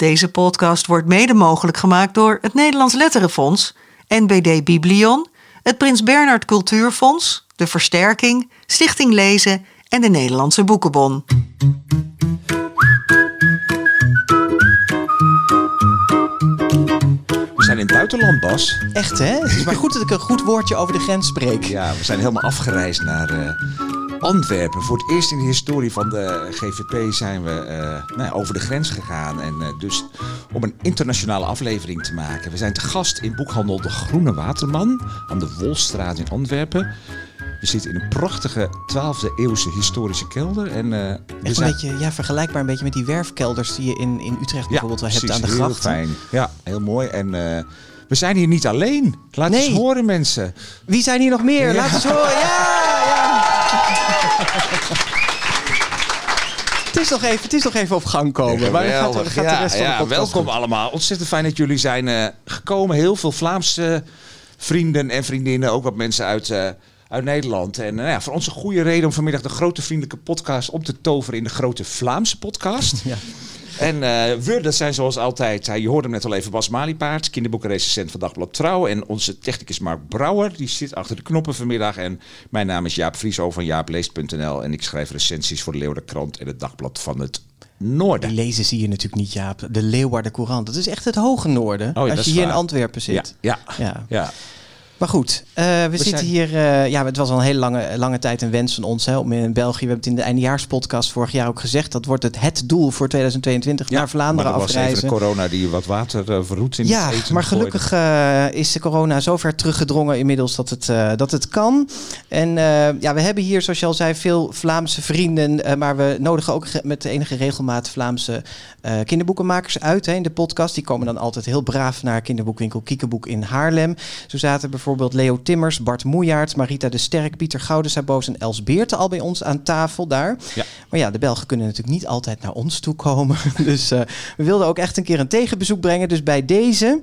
Deze podcast wordt mede mogelijk gemaakt door het Nederlands Letterenfonds, NBD Biblion, het Prins Bernhard Cultuurfonds, de Versterking, Stichting Lezen en de Nederlandse Boekenbon. We zijn in het buitenland, Bas. Echt hè? Het is maar goed dat ik een goed woordje over de grens spreek. Ja, we zijn helemaal afgereisd naar eh, Antwerpen. Voor het eerst in de historie van de GVP zijn we eh, nou ja, over de grens gegaan. En eh, dus om een internationale aflevering te maken. We zijn te gast in boekhandel De Groene Waterman aan de Wolstraat in Antwerpen. We zitten in een prachtige 12e eeuwse historische kelder. En, zijn- een beetje ja, vergelijkbaar een beetje met die werfkelders die je in, in Utrecht bijvoorbeeld wel hebt aan de heel grachten. fijn. Ja, heel mooi. En we zijn hier niet alleen. Laat eens horen, mensen. Wie zijn hier nog meer? Laat eens horen. Ja. Het, is nog even, het is nog even op gang komen. maar dan gaat, de rest van de ja, welkom goed. allemaal. Ontzettend fijn dat jullie zijn eh, gekomen. Heel veel Vlaamse vrienden en vriendinnen. Ook wat mensen uit, eh, uit Nederland. En eh, ja, voor ons een goede reden om vanmiddag de grote vriendelijke podcast om te toveren in de grote Vlaamse podcast. Ja. En we, dat zijn zoals altijd, eh, je hoorde hem net al even, Bas Maliepaard, kinderboekenrecensent van Dagblad Trouw. En onze technicus Mark Brouwer, die zit achter de knoppen vanmiddag. En mijn naam is Jaap Vrieso van jaapleest.nl. En ik schrijf recensies voor de Leeuwardenkrant en het Dagblad van het Noorden. Die lezen zie je natuurlijk niet, Jaap. De Leeuwarden Courant. Dat is echt het hoge noorden. Oh, als je hier in. Antwerpen Ja, zit. ja, Ja. ja. Maar goed, eh, we, zitten zijn- hier. eh, ja, het was al een hele lange, lange tijd een wens van ons hè, om in België. We hebben het in de eindejaarspodcast vorig jaar ook gezegd. Dat wordt het, het doel voor 2022 naar Vlaanderen maar er was even afreizen. de corona die wat water uh, verroet in Ja, het maar gelukkig is de corona zo ver teruggedrongen inmiddels dat het, dat het kan. En ja, we hebben hier, zoals je al zei, veel Vlaamse vrienden. maar we nodigen ook met de enige regelmaat Vlaamse kinderboekenmakers uit hè, in de podcast. Die komen dan altijd heel braaf naar kinderboekwinkel Kiekeboek in Haarlem. Zo zaten bijvoorbeeld Leo Timmers, Bart Moejaert, Marita de Sterk, Pieter Goudensaboos en Els Beerte al bij ons aan tafel daar. Ja. Maar ja, de Belgen kunnen natuurlijk niet altijd naar ons toe komen. Dus eh, we wilden ook echt een keer een tegenbezoek brengen. Dus bij deze.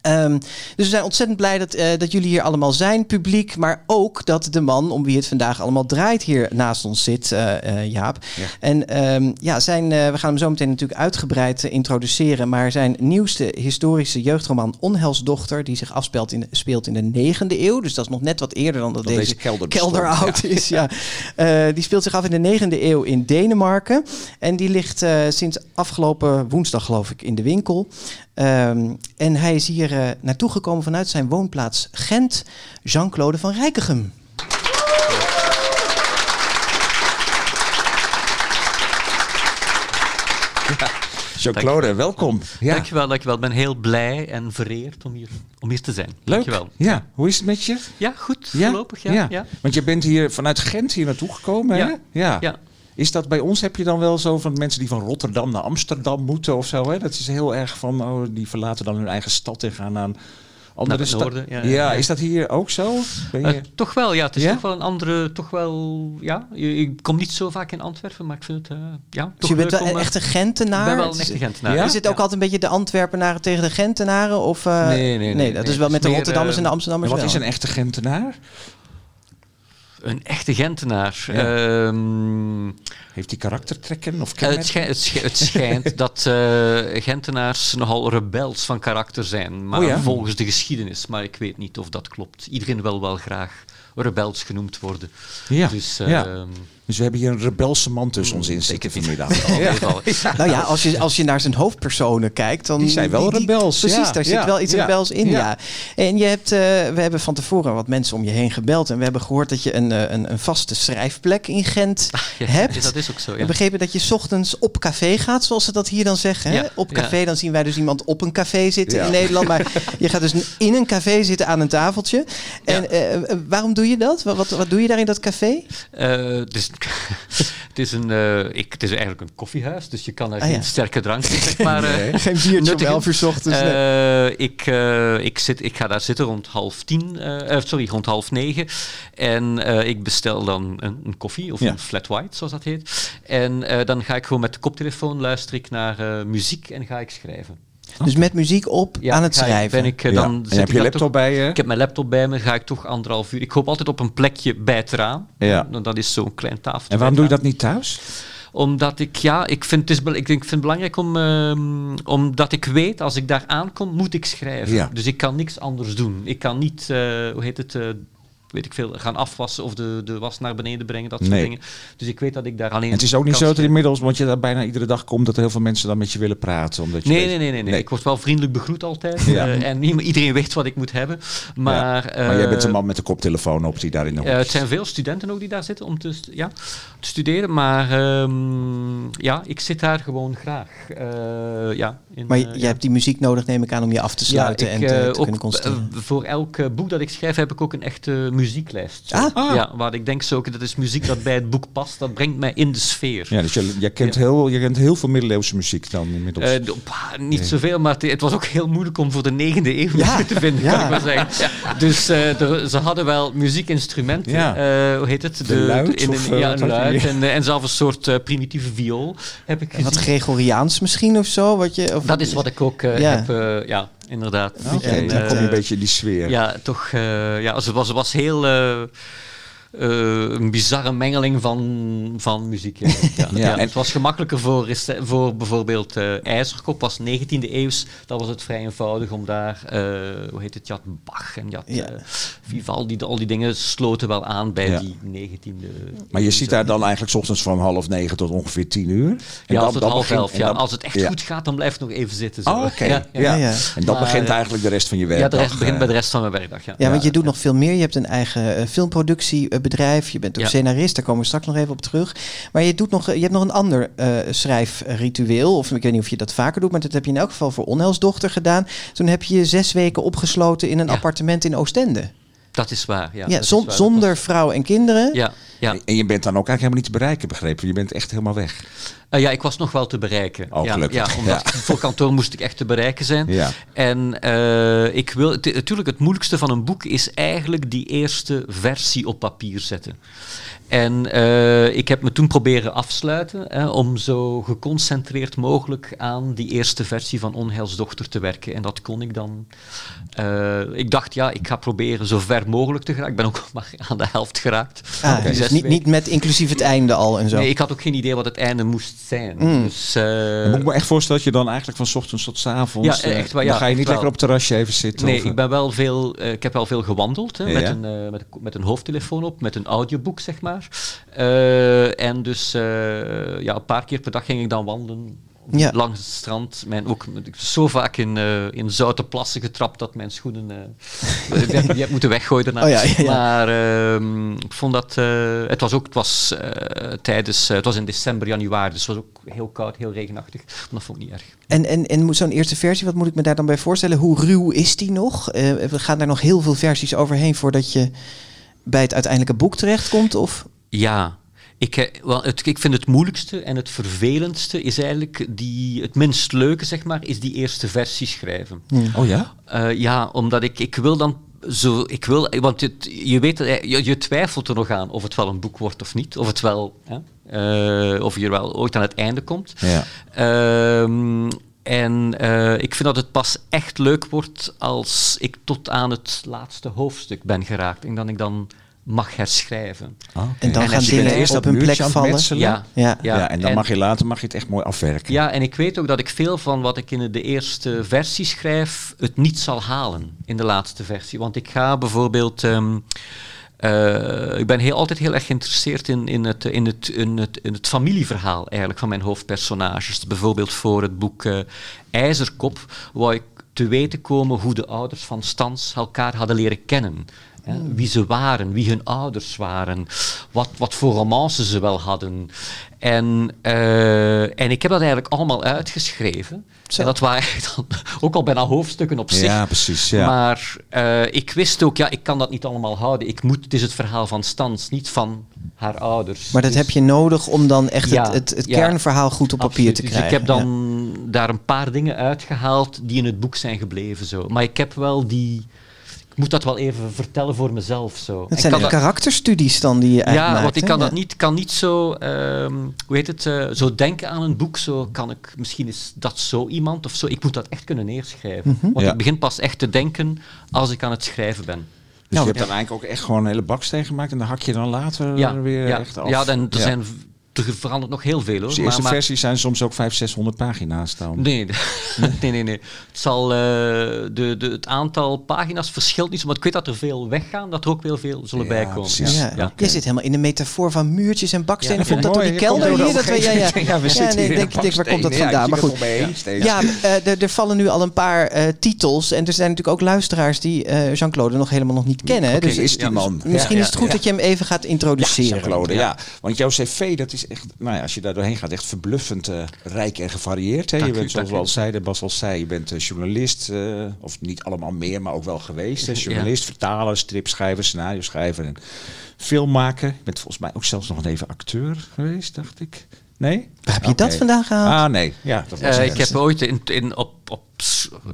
Ehm, dus we zijn ontzettend blij dat, eh, dat jullie hier allemaal zijn, publiek. Maar ook dat de man om wie het vandaag allemaal draait hier naast ons zit, eh, eh, Jaap. Ja. En ehm, ja, zijn, we gaan hem zo meteen natuurlijk uitgebreid introduceren. Maar zijn nieuwste historische jeugdroman Onhelsdochter, die zich afspeelt in, speelt in de negende eeuw. Dus dat is nog net wat eerder dan dat Dat deze, deze kelder oud is. Ja. Die speelt zich af in de negende eeuw in Denemarken. En die ligt sinds afgelopen woensdag, geloof ik, in de winkel. Ehm, en hij is hier eh, naartoe gekomen vanuit zijn woonplaats Gent, Jean-Claude van Rijkegem. Jean-Claude, welkom. Ja. Dankjewel, dankjewel. Ik ben heel blij en vereerd om hier, om hier te zijn. Leuk. Dankjewel. Ja, hoe is het met je? Ja, goed. Voorlopig, ja. ja. Want je bent hier vanuit Gent hier naartoe gekomen, hè? Ja. ja. Is dat bij ons, heb je dan wel zo van mensen die van Rotterdam naar Amsterdam moeten of zo? Hè? Dat is heel erg van, oh, die verlaten dan hun eigen stad en gaan naar een andere stad. ja, Ja, ja, ja. is dat hier ook zo? Ben je... Eh, toch wel, ja. Het is Ja? toch wel een andere, toch wel, ja. Je- Ik kom niet zo vaak in Antwerpen, maar ik vind het, eh, ja, toch Dus je bent wel om, een eh, echte Gentenaar? Ik ben wel een is- echte Gentenaar. Ja? Is het ook altijd een beetje de Antwerpenaren tegen de Gentenaren? Of, eh, Nee, nee, nee, nee, dat nee. is wel met de Rotterdammers en de Amsterdammers wat wel. is een echte Gentenaar? Een echte Gentenaar. Ja. Ehm, Heeft die karaktertrekken of het, schij- het, schij- het schijnt dat eh, Gentenaars nogal rebels van karakter zijn. Maar Oh ja? volgens de geschiedenis. Maar ik weet niet of dat klopt. Iedereen wil wel graag rebels genoemd worden. Ja, Dus, ja. Dus we hebben hier een rebelse man tussen ons in zitten vanmiddag. ieder geval. Nou ja, als je, als je naar zijn hoofdpersonen kijkt, dan... Die zijn wel rebels, Precies, ja, daar zit ja, wel iets ja, rebels in, ja. ja. En je hebt, eh, we hebben van tevoren wat mensen om je heen gebeld. En we hebben gehoord dat je een, eh, een, een vaste schrijfplek in Gent Ja, hebt. Dat is ook zo, We ja. begrepen dat je 's ochtends op café gaat, zoals ze dat hier dan zeggen. Hè? Ja, op ja. café, dan zien wij dus iemand op een café zitten Ja. in Nederland. Maar je gaat dus in een café zitten aan een tafeltje. En Ja. eh, waarom doe je dat? Wat, wat, wat doe je daar in dat café? Eh, het, is, een, eh, ik, het is eigenlijk een koffiehuis, dus je kan er Ah, geen ja. sterke drank zeg maar, eh, Geen biertje om. 11 uur 's ochtends. nee. Eh, ik, ik, zit, ik ga daar zitten rond half tien, sorry, rond half negen. En ik bestel dan een, een koffie, of Ja. een flat white, zoals dat heet. En dan ga ik gewoon met de koptelefoon luister ik naar muziek en ga ik schrijven. Dus met muziek op Ja, aan het ik- schrijven. Ben ik, eh, Ja. dan En zit heb ik je laptop toch- bij je? Ik heb mijn laptop bij me, ga ik toch anderhalf uur. Ik hoop altijd op een plekje bij het raam. Ja. En Dat is zo'n klein tafeltje. En waarom doe je dat niet thuis? Omdat ik, ja, ik vind het, is, ik denk, ik vind het belangrijk om, ehm, omdat ik weet, als ik daar aankom, moet ik schrijven. Ja. Dus ik kan niks anders doen. Ik kan niet, eh, hoe heet het, eh, weet ik veel, gaan afwassen of de, de was naar beneden brengen, dat soort Nee. dingen. Dus ik weet dat ik daar alleen En het is ook niet zo dat inmiddels, want je daar bijna iedere dag komt, dat er heel veel mensen dan met je willen praten. Omdat je Nee, weet- nee, nee, nee, nee. Ik word wel vriendelijk begroet altijd. Ja. eh, en iedereen weet wat ik moet hebben. Maar, Ja. maar jij bent eh, een man met de koptelefoon op die daar in de hoek Eh, het zijn veel studenten ook die daar zitten om te, ja, te studeren. Maar ehm, ja, ik zit daar gewoon graag. Eh, ja, in, Maar eh, je, je ja. hebt die muziek nodig, neem ik aan, om je af te sluiten ik, en te, eh, te kunnen concentreren. eh, voor elk boek dat ik schrijf heb ik ook een echte muzieklijst. Zo. Ah. Ja, waar ik denk zo, dat is muziek dat bij het boek past. Dat brengt mij in de sfeer. Ja, dus je, je, kent heel, je kent heel veel middeleeuwse muziek dan inmiddels. Eh, niet zoveel, maar het, het was ook heel moeilijk om voor de negende eeuw Ja, te vinden, ja. kan ik maar zeggen. Dus er- ze hadden wel muziekinstrumenten, Ja. eh, hoe heet het? De luid, in of, ja, een luid. En, en zelfs een soort primitieve viool heb ik En wat gezien. Gregoriaans misschien of zo? Wat je, of Dat is wat ik ook eh, Ja. heb, eh, ja, inderdaad. Oké, En, dan kom je een eh, beetje in die sfeer. Ja, toch. ja, ze was, was heel. Eh, eh, een bizarre mengeling van, van muziek. Ja. Ja, Ja, ja, en- het was gemakkelijker voor, rece- voor bijvoorbeeld eh IJzerkop, was 19e eeuws. Dat was het vrij eenvoudig om daar, eh, hoe heet het, je had Bach en je had Ja. eh, Vivaldi, al die dingen sloten wel aan bij Ja. die 19e Maar je zit daar dan eigenlijk 's ochtends van half negen tot ongeveer tien uur. En Ja, als het dan half elf. en Ja. Als het echt ja. goed gaat, dan blijf ik nog even zitten. Zo. Oh, oké. Ja, Ja, ja. ja. En Maar, begint eh, eigenlijk de rest van je Ja, werkdag. de rest begint eh, bij de rest van mijn werkdag. Ja. Ja, want je doet nog veel meer. Je hebt een eigen eh, filmproductiebedrijf. Je bent ook Ja. scenarist. Daar komen we straks nog even op terug. Maar je, doet nog, je hebt nog een ander eh, schrijfritueel. Of ik weet niet of je dat vaker doet. Maar dat heb je in elk geval voor Onheilsdochter gedaan. Toen heb je je zes weken opgesloten in een Ja. appartement in Oostende. Dat is waar. Ja, Ja, is waar. zonder vrouw en kinderen. Ja, ja. En je bent dan ook eigenlijk helemaal niet te bereiken, begrepen? Je bent echt helemaal weg. Eh, ja, ik was nog wel te bereiken. Oh, ja, ja, omdat Ja. voor kantoor moest ik echt te bereiken zijn. Ja. En eh, ik wil, natuurlijk, het moeilijkste van een boek is eigenlijk die eerste versie op papier zetten. En eh, ik heb me toen proberen afsluiten hè, om zo geconcentreerd mogelijk aan die eerste versie van Onheilsdochter te werken. En dat kon ik dan. eh, ik dacht, ja, ik ga proberen zo ver mogelijk te geraken. Ik ben ook maar aan de helft geraakt. Ah, dus niet, niet met inclusief het einde al en zo. Nee, ik had ook geen idee wat het einde moest zijn. Mm. Dus, eh, moet ik me echt voorstellen dat je dan eigenlijk van 's ochtends tot 's avonds... Ja, echt wel, Dan ga je niet lekker wel. op het terrasje even zitten? Nee, of, ik, ben wel veel, eh, ik heb wel veel gewandeld hè, Ja. met, een, eh, met, met een hoofdtelefoon op, met een audioboek, zeg maar. Eh, en dus eh, ja, een paar keer per dag ging ik dan wandelen Ja. langs het strand. Mijn, ook, zo vaak in, eh, in zoute plassen getrapt dat mijn schoenen... die, heb- moeten weggooien daarna. Oh ja, ja, ja. Maar ehm, ik vond dat... het was ook het was, tijdens... het was in december, januari, dus het was ook heel koud, heel regenachtig. Maar dat vond ik niet erg. En, en, en zo'n eerste versie, wat moet ik me daar dan bij voorstellen? Hoe ruw is die nog? We gaan daar nog heel veel versies overheen voordat je bij het uiteindelijke boek terechtkomt? Of? Ja, ik, eh, wel, het, ik vind het moeilijkste en het vervelendste is eigenlijk die, het minst leuke, zeg maar, is die eerste versie schrijven. Oh ja? Eh, ja, omdat ik, ik wil dan zo, ik wil, want het, je weet, eh, je, je twijfelt er nog aan of het wel een boek wordt of niet, of het wel, hè, eh, of je wel ooit aan het einde komt. Ja. Ehm, en eh, ik vind dat het pas echt leuk wordt als ik tot aan het laatste hoofdstuk ben geraakt en dan ik dan mag herschrijven. Ah. En dan En gaan dingen eerst op hun plek vallen. metselen. Ja, Ja. Ja, en dan mag je later mag je het echt mooi afwerken. Ja, en ik weet ook dat ik veel van wat ik in de eerste versie schrijf, het niet zal halen in de laatste versie. Want ik ga bijvoorbeeld. ehm, eh, ik ben heel, altijd heel erg geïnteresseerd in, in, het, in, het, in, het, in het familieverhaal eigenlijk van mijn hoofdpersonages. Bijvoorbeeld voor het boek eh, IJzerkop, wou ik te weten komen hoe de ouders van Stans elkaar hadden leren kennen. Hè, wie ze waren, wie hun ouders waren, wat, wat voor romances ze wel hadden. En, eh, en ik heb dat eigenlijk allemaal uitgeschreven. Zo. En dat waren dan ook al bijna hoofdstukken op zich. Ja, precies. Ja. Maar eh, ik wist ook, ja, ik kan dat niet allemaal houden. Ik moet, het is het verhaal van Stans, niet van haar ouders. Maar dat Dus- heb je nodig om dan echt Ja, het, het, het ja. kernverhaal goed op papier Absoluut. te dus krijgen. ik heb dan daar een paar dingen uitgehaald die in het boek zijn gebleven. Zo. Maar ik heb wel die... Ik moet dat wel even vertellen voor mezelf. Zo. Het Ik zijn dat- karakterstudies dan die je eigenlijk ja, maakt, want ik kan dat niet, kan niet zo, ehm, hoe heet het, eh, zo denken aan een boek. Zo kan ik, misschien is dat zo iemand of zo. Ik moet dat echt kunnen neerschrijven. Want Ja. ik begin pas echt te denken als ik aan het schrijven ben. Dus Nou, je hebt dan eigenlijk ook echt gewoon een hele baksteen gemaakt en dan hak je dan later Ja, weer ja, echt af. ja, dan, er Ja. zijn er verandert nog heel veel hoor. Dus de eerste maar, maar, versies zijn soms ook 500, 600 pagina's dan. Nee, nee, nee, nee. Het, zal, uh, de, de, het aantal pagina's verschilt niet, maar ik weet dat er veel weggaan, dat er ook wel veel zullen Ja, bijkomen. precies. Ja, Ja. Je zit helemaal in de metafoor van muurtjes en bakstenen. Ja, Komt dat door mooi. die kelder hier? Dat we, ja, ja. Ja, we zitten nee, denk, denk, waar komt dat vandaan? Maar goed. Ja, eh, er- vallen nu al een paar eh, titels. En er zijn natuurlijk ook luisteraars die eh, Jean-Claude nog helemaal nog niet kennen. dus is die man. Misschien is het goed dat je hem even gaat introduceren. Jean-Claude, ja. Want jouw cv, dat is echt, nou ja, als je daar doorheen gaat, echt verbluffend eh, rijk en gevarieerd. Hè? Dank je u, bent, zoals dank we u. al zeiden, Bas al zei, je bent journalist, eh, of niet allemaal meer, maar ook wel geweest. Hè? Journalist, vertaler, stripschrijver, scenario schrijver en filmmaker. Je bent volgens mij ook zelfs nog even acteur geweest, dacht ik. Nee? Waar heb je dat Oké. vandaan gehaald? Ah, nee. Ja, dat was Eh, ik heb ooit in, in, op, op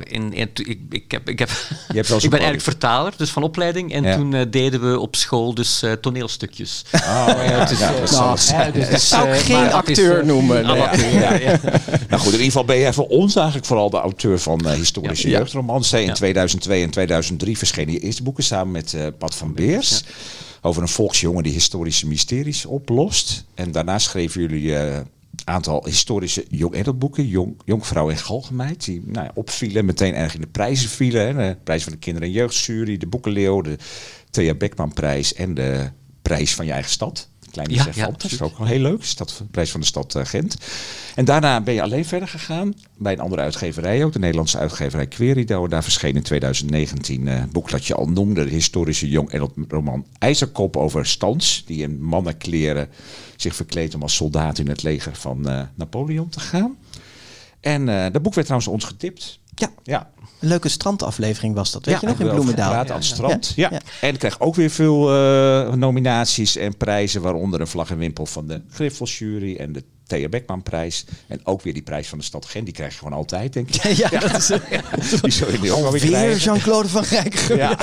in, in, ik, ik, heb, ik, heb, wel eens ik ben eigenlijk vertaler, dus van opleiding. En Ja. toen eh, deden we op school dus eh, toneelstukjes. Oh, ja, ja, dat Nou, dus dat zou ik geen is, acteur noemen. nee. amateur, ja, ja. Nou goed, in ieder geval ben jij voor ons eigenlijk vooral de auteur van historische Ja. jeugdromans. In Ja. 2002 en 2003 verschenen je eerste boeken samen met eh Pat van Beers. Over een volksjongen die historische mysteries oplost. En daarna schreven jullie eh, een aantal historische young adult boeken. Jong, en Galgenmeid. Die nou, opvielen, meteen erg in de prijzen vielen. Hè. De prijs van de kinder- en jeugdjury, de Boekenleeuw, de Thea Beckman prijs en de prijs van je eigen stad. Kleine Ja, Servant. ja, dat is ook wel heel leuk. Stad, prijs van de stad eh, Gent. En daarna ben je alleen verder gegaan bij een andere uitgeverij ook. De Nederlandse uitgeverij Querido. Daar verscheen in 2019 eh, een boek dat je al noemde. De historische jong adult roman IJzerkop over Stans. Die in mannenkleren zich verkleedt om als soldaat in het leger van eh, Napoleon te gaan. En eh, dat boek werd trouwens ons getipt. Ja, Ja, een leuke strandaflevering was dat. Weet je nog, in Bloemendaal. Praat aan het strand. Ja. Ja. En kreeg ook weer veel eh, nominaties en prijzen, waaronder een vlag en wimpel van de Griffelsjury en de Thea Beckman prijs. En ook weer die prijs van de stad Gent. Die krijg je gewoon altijd, denk ik. Ja, dat is Die zul je nu ook weer weer krijgen. Jean-Claude van Rijk. Ja.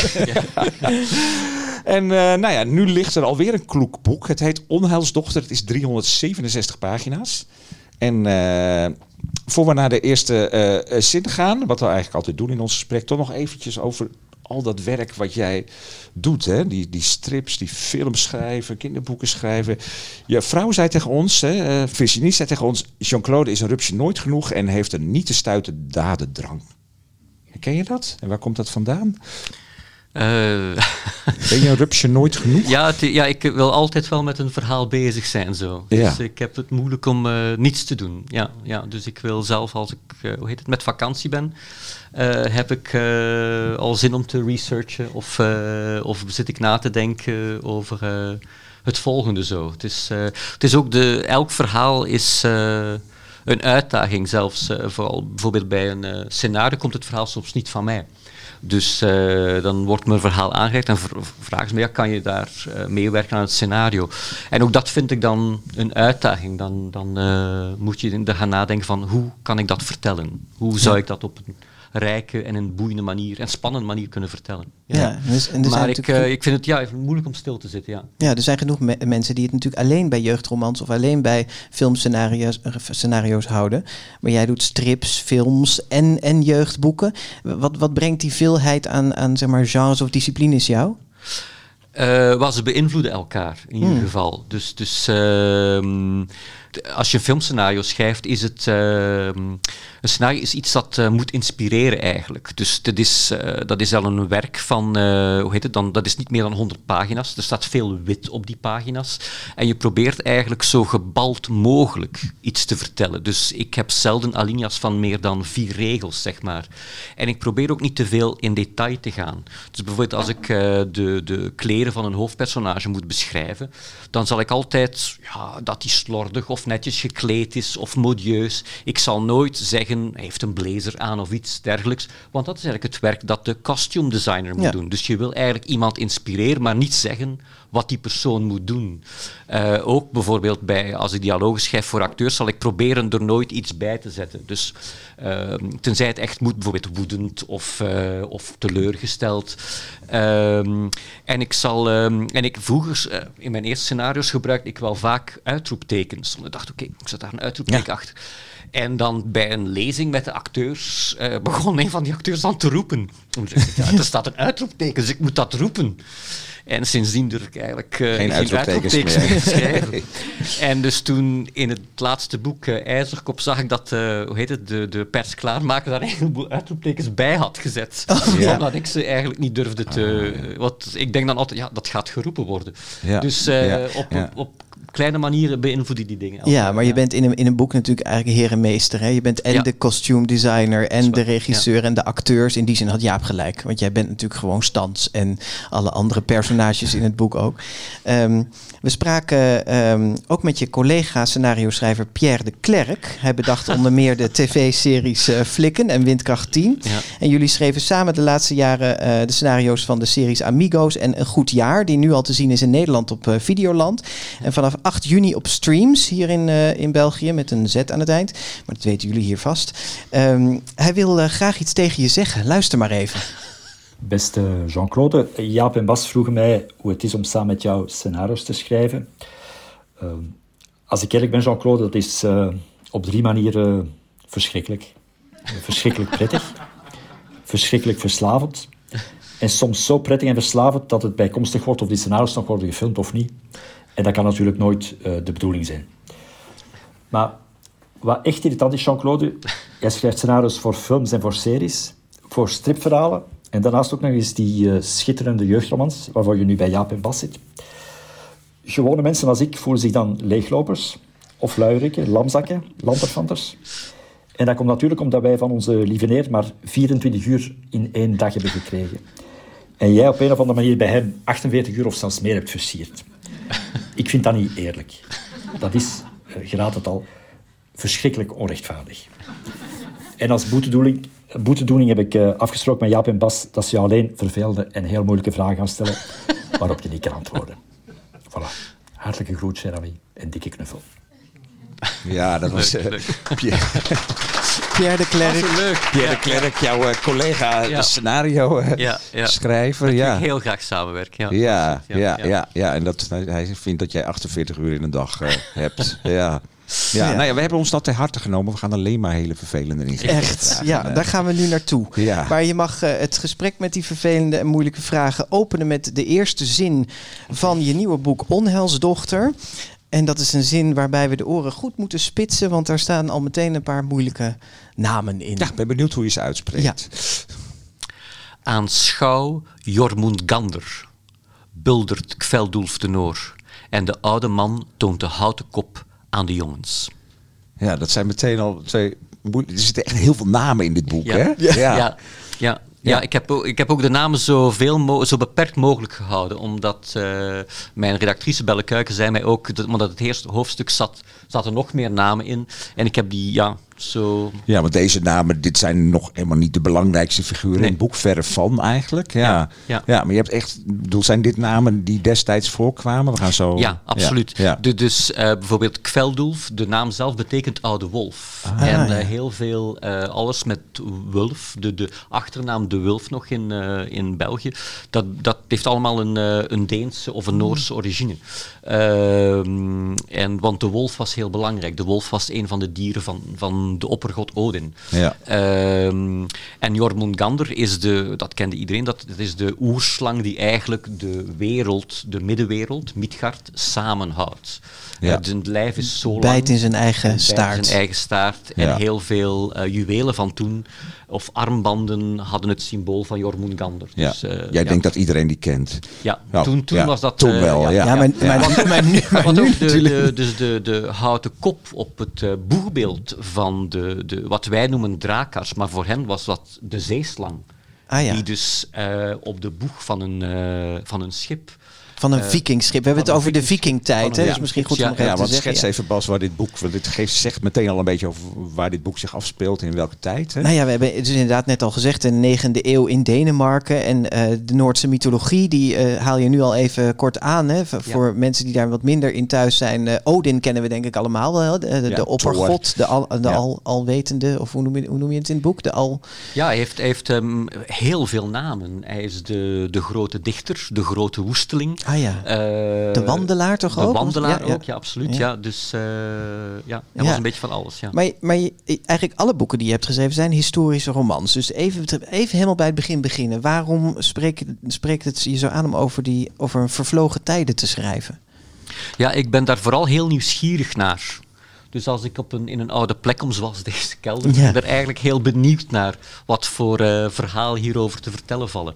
en eh, nou ja, nu ligt er alweer een kloek boek. Het heet Onheilsdochter. Het is 367 pagina's. En eh, voor we naar de eerste eh, eh, zin gaan, wat we eigenlijk altijd doen in ons gesprek, toch nog eventjes over al dat werk wat jij doet. Hè? Die, die strips, die films schrijven, kinderboeken schrijven. Je vrouw zei tegen ons, hè, Virginie zei tegen ons, Jean-Claude is een rupsje nooit genoeg en heeft een niet te stuiten dadendrang. Ken je dat? En waar komt dat vandaan? Eh, Ben je een rupsje nooit genoeg? ja, ja, ik wil altijd wel met een verhaal bezig zijn. Zo. Ja. Dus ik heb het moeilijk om eh, niets te doen. Ja, ja, dus ik wil zelf, als ik eh, hoe heet het, met vakantie ben, heb ik al zin om te researchen of, of zit ik na te denken over het volgende zo. Het is, het is ook de, elk verhaal is een uitdaging zelfs. vooral bijvoorbeeld bij een scenario komt het verhaal soms niet van mij. Dus eh, dan wordt mijn verhaal aangereikt en vr- vragen ze me, ja, kan je daar eh, meewerken aan het scenario? En ook dat vind ik dan een uitdaging. Dan, dan eh, moet je er gaan nadenken van, hoe kan ik dat vertellen? Hoe zou ik dat op een rijke en een boeiende manier en spannende manier kunnen vertellen? Ja, dus- en maar ik, eh, ik vind het ja, even moeilijk om stil te zitten, ja. Ja, er zijn genoeg me- mensen die het natuurlijk alleen bij jeugdromans of alleen bij filmscenario's eh, scenario's houden. Maar jij doet strips, films en, en jeugdboeken. Wat, wat brengt die veelheid aan, aan zeg maar, genres of disciplines jou? Eh, wel, ze beïnvloeden elkaar in ieder geval. Dus, dus ehm, als je een filmscenario schrijft, is het. ehm, een scenario is iets dat eh, moet inspireren eigenlijk. Dus dat is, eh, dat is al een werk van. eh, hoe heet het dan? Dat is niet meer dan 100 pagina's. Er staat veel wit op die pagina's. En je probeert eigenlijk zo gebald mogelijk iets te vertellen. Dus ik heb zelden alinea's van meer dan vier regels, zeg maar. En ik probeer ook niet te veel in detail te gaan. Dus bijvoorbeeld als ik de, de kleren van een hoofdpersonage moet beschrijven, dan zal ik altijd ja, dat hij slordig of netjes gekleed is of modieus. Ik zal nooit zeggen hij heeft een blazer aan of iets dergelijks, want dat is eigenlijk het werk dat de costume designer moet Ja. doen. Dus je wil eigenlijk iemand inspireren, maar niet zeggen wat die persoon moet doen. Eh, ook bijvoorbeeld bij, als ik dialogen schrijf voor acteurs, zal ik proberen er nooit iets bij te zetten. Dus ehm, tenzij het echt moet, bijvoorbeeld woedend of, eh, of teleurgesteld. Ehm, en ik zal, ehm, en ik vroeger eh, in mijn eerste scenario's gebruikte ik wel vaak uitroeptekens. Want ik dacht, oké, ik zet daar een uitroepteken achter. En dan bij een lezing met de acteurs begon een van die acteurs dan te roepen. Ja, er staat een uitroepteken, dus ik moet dat roepen. En sindsdien durf ik eigenlijk uh, geen, uitroeptekens meer te schrijven. En dus toen in het laatste boek uh, IJzerkop zag ik dat, uh, hoe heet het, de, de pers klaarmaker daar een heleboel uitroeptekens bij had gezet. Oh, ja. Omdat ik ze eigenlijk niet durfde te... Oh, wat, ik denk dan altijd, ja, dat gaat geroepen worden. Ja. Dus op, op, op kleine manieren beïnvloeden die dingen. Ja, maar je bent in een, in een boek natuurlijk eigenlijk heer en meester. Hè? Je bent en de costume designer en de regisseur en de acteurs. In die zin had Jaap gelijk. Want jij bent natuurlijk gewoon Stans en alle andere personages in het boek ook. Um, we spraken ehm, ook met je collega scenario-schrijver Pierre de Klerk. Hij bedacht onder meer de tv-series uh, Flikken en Windkracht 10. Ja. En jullie schreven samen de laatste jaren uh, de scenario's van de series Amigos en Een Goed Jaar, die nu al te zien is in Nederland op uh, Videoland. En vanaf 8 juni op streams hier in, in België met een Z aan het eind. Maar dat weten jullie hier vast. Um, hij wil graag iets tegen je zeggen. Luister maar even. Beste Jean-Claude, Jaap en Bas vroegen mij hoe het is om samen met jou scenario's te schrijven. Uh, als ik eerlijk ben, Jean-Claude, dat is uh, op drie manieren verschrikkelijk. verschrikkelijk prettig, verschrikkelijk verslavend en soms zo prettig en verslavend dat het bijkomstig wordt of die scenario's nog worden gefilmd of niet. En dat kan natuurlijk nooit uh, de bedoeling zijn. Maar wat echt irritant is, Jean-Claude, jij schrijft scenario's voor films en voor series, voor stripverhalen en daarnaast ook nog eens die uh, schitterende jeugdromans, waarvoor je nu bij Jaap en Bas zit. Gewone mensen als ik voelen zich dan leeglopers, of luieriken, lamzakken, lanterfanters. En dat komt natuurlijk omdat wij van onze lieve neer maar 24 uur in één dag hebben gekregen. En jij op een of andere manier bij hem 48 uur of zelfs meer hebt versierd. Ik vind dat niet eerlijk. Dat is, uh, je raadt het al, verschrikkelijk onrechtvaardig. En als boetedoening boetedoening heb ik uh, afgesproken met Jaap en Bas dat ze jou alleen vervelende en heel moeilijke vragen gaan stellen waarop je niet kan antwoorden. Voilà. Hartelijke groet, Jeremy, en dikke knuffel. Ja, dat was uh, Pierre. Pierre de Klerk. Pierre de Klerk, jouw uh, collega ja. scenario ja, ja. schrijver. Ja. heel graag samenwerken. Ja, ja, ja, ja, En dat, hij vindt dat jij 48 uur in een dag hebt. ja. Ja, Nou ja, we hebben ons dat ter harte genomen. We gaan alleen maar hele vervelende dingen Echt, ja, daar gaan we nu naartoe. Ja. Maar je mag uh, het gesprek met die vervelende en moeilijke vragen openen met de eerste zin van je nieuwe boek Onheilsdochter. En dat is een zin waarbij we de oren goed moeten spitsen, want daar staan al meteen een paar moeilijke namen in. Ja, ik ben benieuwd hoe je ze uitspreekt. Ja. Aanschouw Jormungandr, buldert Kveldulf de Noor. En de oude man toont de houten kop aan de jongens. Ja, dat zijn meteen al twee. Er zitten echt heel veel namen in dit boek, ja. hè? Ja. ja. ja. Ja, ik, heb ook, ik heb ook de namen zo, veel zo beperkt mogelijk gehouden. Omdat uh, mijn redactrice Belle Kuiken zei mij ook, dat, omdat het eerste hoofdstuk zat, zaten nog meer namen in. En ik heb die ja, zo... Ja, want deze namen, dit zijn nog helemaal niet de belangrijkste figuren in het boek. Verre van eigenlijk. Ja, ja, ja. maar je hebt echt, bedoel, zijn dit namen die destijds voorkwamen? We gaan zo... Ja, absoluut. Ja, De, dus uh, bijvoorbeeld Kveldulf, de naam zelf betekent oude wolf. Ah, en uh, heel veel, uh, alles met Wulf, de, de achternaam de Wulf nog in, in België, dat, dat heeft allemaal een, een Deense of een Noorse origine. Ehm, en, want de wolf was heel belangrijk. De wolf was een van de dieren van, van de oppergod Odin. Ja. Um, en Jormungandr is de, dat kende iedereen, dat, dat is de oerslang die eigenlijk de wereld, de middenwereld, Midgard, samenhoudt. Ja. Uh, zijn lijf is zo lang. Bijt in zijn eigen staart. In zijn eigen staart. En heel veel uh, juwelen van toen of armbanden hadden het symbool van Jormungandr. Ja. Dus, uh, Jij denkt dat iedereen die kent. Ja, nou, toen, toen was dat... Toen wel, ja. ja. maar, maar, maar, nu, maar nu de, de, dus de, de houten kop op het uh, boegbeeld van de, de, wat wij noemen drakars, maar voor hen was dat de zeeslang. Ah, ja. Die dus uh, op de boeg van een, van een schip van een uh, vikingschip. We hebben het over de vikingtijd. Hè? Ja, dus misschien goed om ja, ja, want schets even Bas waar dit boek, want dit geeft, zegt meteen al een beetje over waar dit boek zich afspeelt in welke tijd. Hè? Nou ja, we hebben het dus inderdaad net al gezegd, de 9e eeuw in Denemarken en uh, de Noordse mythologie, die uh, haal je nu al even kort aan. Hè? Voor ja. mensen die daar wat minder in thuis zijn. Odin kennen we denk ik allemaal wel, de, de, de oppergod, de, al, de al, alwetende, of hoe noem, je, hoe noem je het in het boek? De al... Ja, hij heeft, heeft um, heel veel namen. Hij is de, de grote dichter, de grote woesteling. Ah ja. Eh, De Wandelaar toch de ook? Wandelaar Ja, ja. ook, ja, absoluut. Ja. Dus eh, ja, Ja. was een beetje van alles. Ja. Maar, maar je- eigenlijk alle boeken die je hebt geschreven zijn historische romans. Dus even, even helemaal bij het begin beginnen. Waarom spreekt, spreekt het je zo aan om over, die, over vervlogen tijden te schrijven? Ja, ik ben daar vooral heel nieuwsgierig naar. Dus als ik op een, in een oude plek kom, zoals deze kelder, ben ik er eigenlijk heel benieuwd naar wat voor eh, verhaal hierover te vertellen vallen.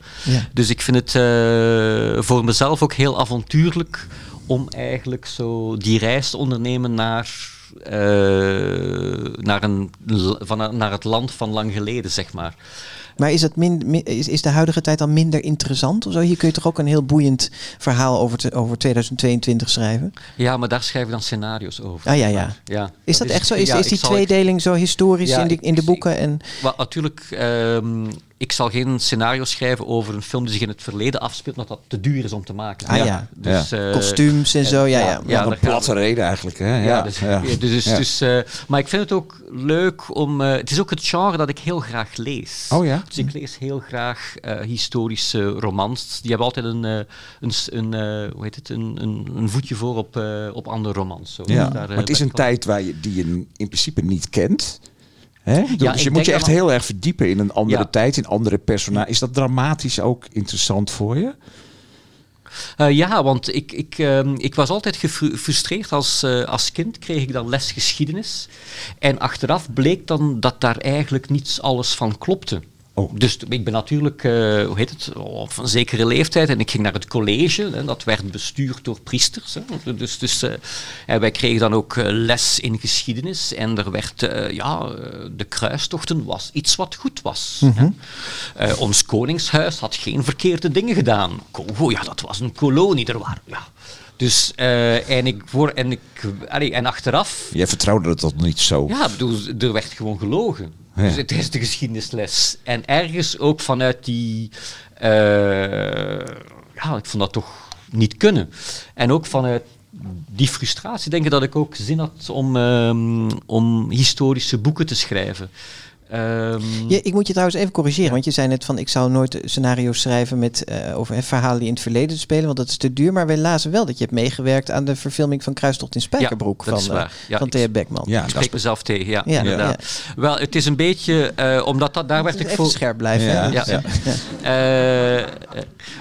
Dus ik vind het eh, voor mezelf ook heel avontuurlijk om eigenlijk zo die reis te ondernemen naar, eh, naar, een, van, naar het land van lang geleden, zeg maar. Maar is, het min, min- is, is de huidige tijd dan minder interessant of zo? Hier kun je toch ook een heel boeiend verhaal over, te- over 2022 schrijven? Ja, maar daar schrijf ik dan scenario's over. Ah ja, ja. ja Is dat, echt zo? Is, ja, is die tweedeling zo historisch Ja, in, in de ik- boeken? En, Wel, natuurlijk, ehm, ik zal geen scenario schrijven over een film die zich in het verleden afspeelt, omdat dat te duur is om te maken. Ah, ja. Dus, eh, kostuums en zo, ja, ja. ja, Ja, daar een platte we. reden eigenlijk. Hè? Ja, Ja, dus, dus, dus, eh, maar ik vind het ook leuk om. eh, het is ook het genre dat ik heel graag lees. Oh ja? Dus ik lees heel graag eh, historische romans. Die hebben altijd een, eh, een, een, eh, hoe heet het, een, een, een voetje voor op, eh, op andere romans. Zo. Ja, daar, eh, maar het is een tijd waar je, die je in principe niet kent. Hè? dus je moet je echt heel erg verdiepen in een andere Ja. tijd, in andere personages. Is dat dramatisch ook interessant voor je? Eh, ja, want ik, ik, ehm, ik was altijd gefrustreerd als, eh, als kind, kreeg ik dan les geschiedenis. En achteraf bleek dan dat daar eigenlijk niets alles van klopte. Oh. Dus ik ben natuurlijk, eh, hoe heet het, op een zekere leeftijd en ik ging naar het college. Hè, dat werd bestuurd door priesters. Hè. Dus, dus, eh, en wij kregen dan ook eh, les in geschiedenis. En er werd, ja, de kruistochten was iets wat goed was. hè. Eh, ons koningshuis had geen verkeerde dingen gedaan. Congo, ja, dat was een kolonie. Er waren, ja. Dus, eh, en, ik, voor, en, ik, allee, en achteraf Jij vertrouwde dat toch niet zo? ja, bedoel, er werd gewoon gelogen. Ja. Dus het is de geschiedenisles. En ergens ook vanuit die... eh, ja, ik vond dat toch niet kunnen. En ook vanuit die frustratie denk ik dat ik ook zin had om, ehm, om historische boeken te schrijven. Ehm, Ja, ik moet je trouwens even corrigeren, want je zei net van ik zou nooit scenario's schrijven met eh, over verhalen die in het verleden spelen, want dat is te duur. Maar we lazen wel dat je hebt meegewerkt aan de verfilming van Kruistocht in Spijkerbroek Ja, van, eh. Ja, van Thea Beckman. Ja, ik dat spreek mezelf tegen, ja, Ja, inderdaad. Wel, het is een beetje, eh, omdat dat, daar werd ik Even voor... scherp blijven. Ja, hè? Ja. Dus,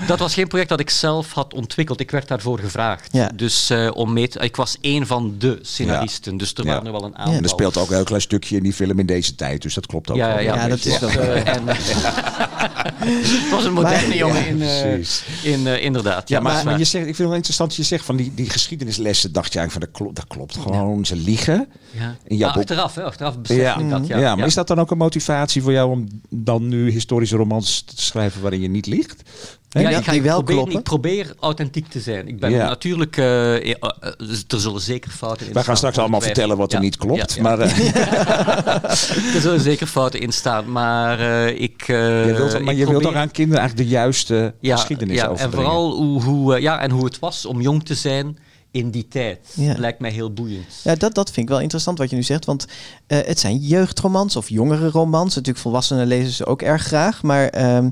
dat was geen project dat ik zelf had ontwikkeld. Ik werd daarvoor gevraagd. Ja. Dus eh, om mee te- ik was één van de scenaristen. Dus er Ja. waren er wel een aantal. En er speelt ook een heel klein stukje in die film in deze tijd, dus dat klopt ook. Ja, wel. ja, Ja, dat is wel- Eh, en, het was een moderne Maar- jongen ja, in, eh, in eh, inderdaad. Ja, dat maar, je zegt, ik vind het wel interessant, je zegt van die, die geschiedenislessen, dacht je eigenlijk van dat klopt, dat klopt gewoon, ze liegen. ja. boek- achteraf, hè, achteraf besef Ja, ik dat. ja, Ja, maar is dat dan ook een motivatie voor jou om dan nu historische romans te schrijven waarin je niet liegt? Ja, Ja, ik, ga, die ik, wel probeer, kloppen. ik probeer authentiek te zijn. Ik ben Ja. natuurlijk... eh, eh, eh, er zullen zeker fouten in Wij gaan staan. straks allemaal vertellen wat er niet klopt. ja, ja. Maar eh, Er zullen zeker fouten in staan, maar eh, ik... eh, je wilt, maar ik je wilt probeer- toch aan kinderen eigenlijk de juiste ja, geschiedenis ja, En vooral hoe, hoe, ja, en hoe het was om jong te zijn in die tijd. Ja. Lijkt mij heel boeiend. Ja, dat, dat vind ik wel interessant wat je nu zegt. Want eh, het zijn jeugdromans of jongere romans. Natuurlijk, volwassenen lezen ze ook erg graag. Maar ehm,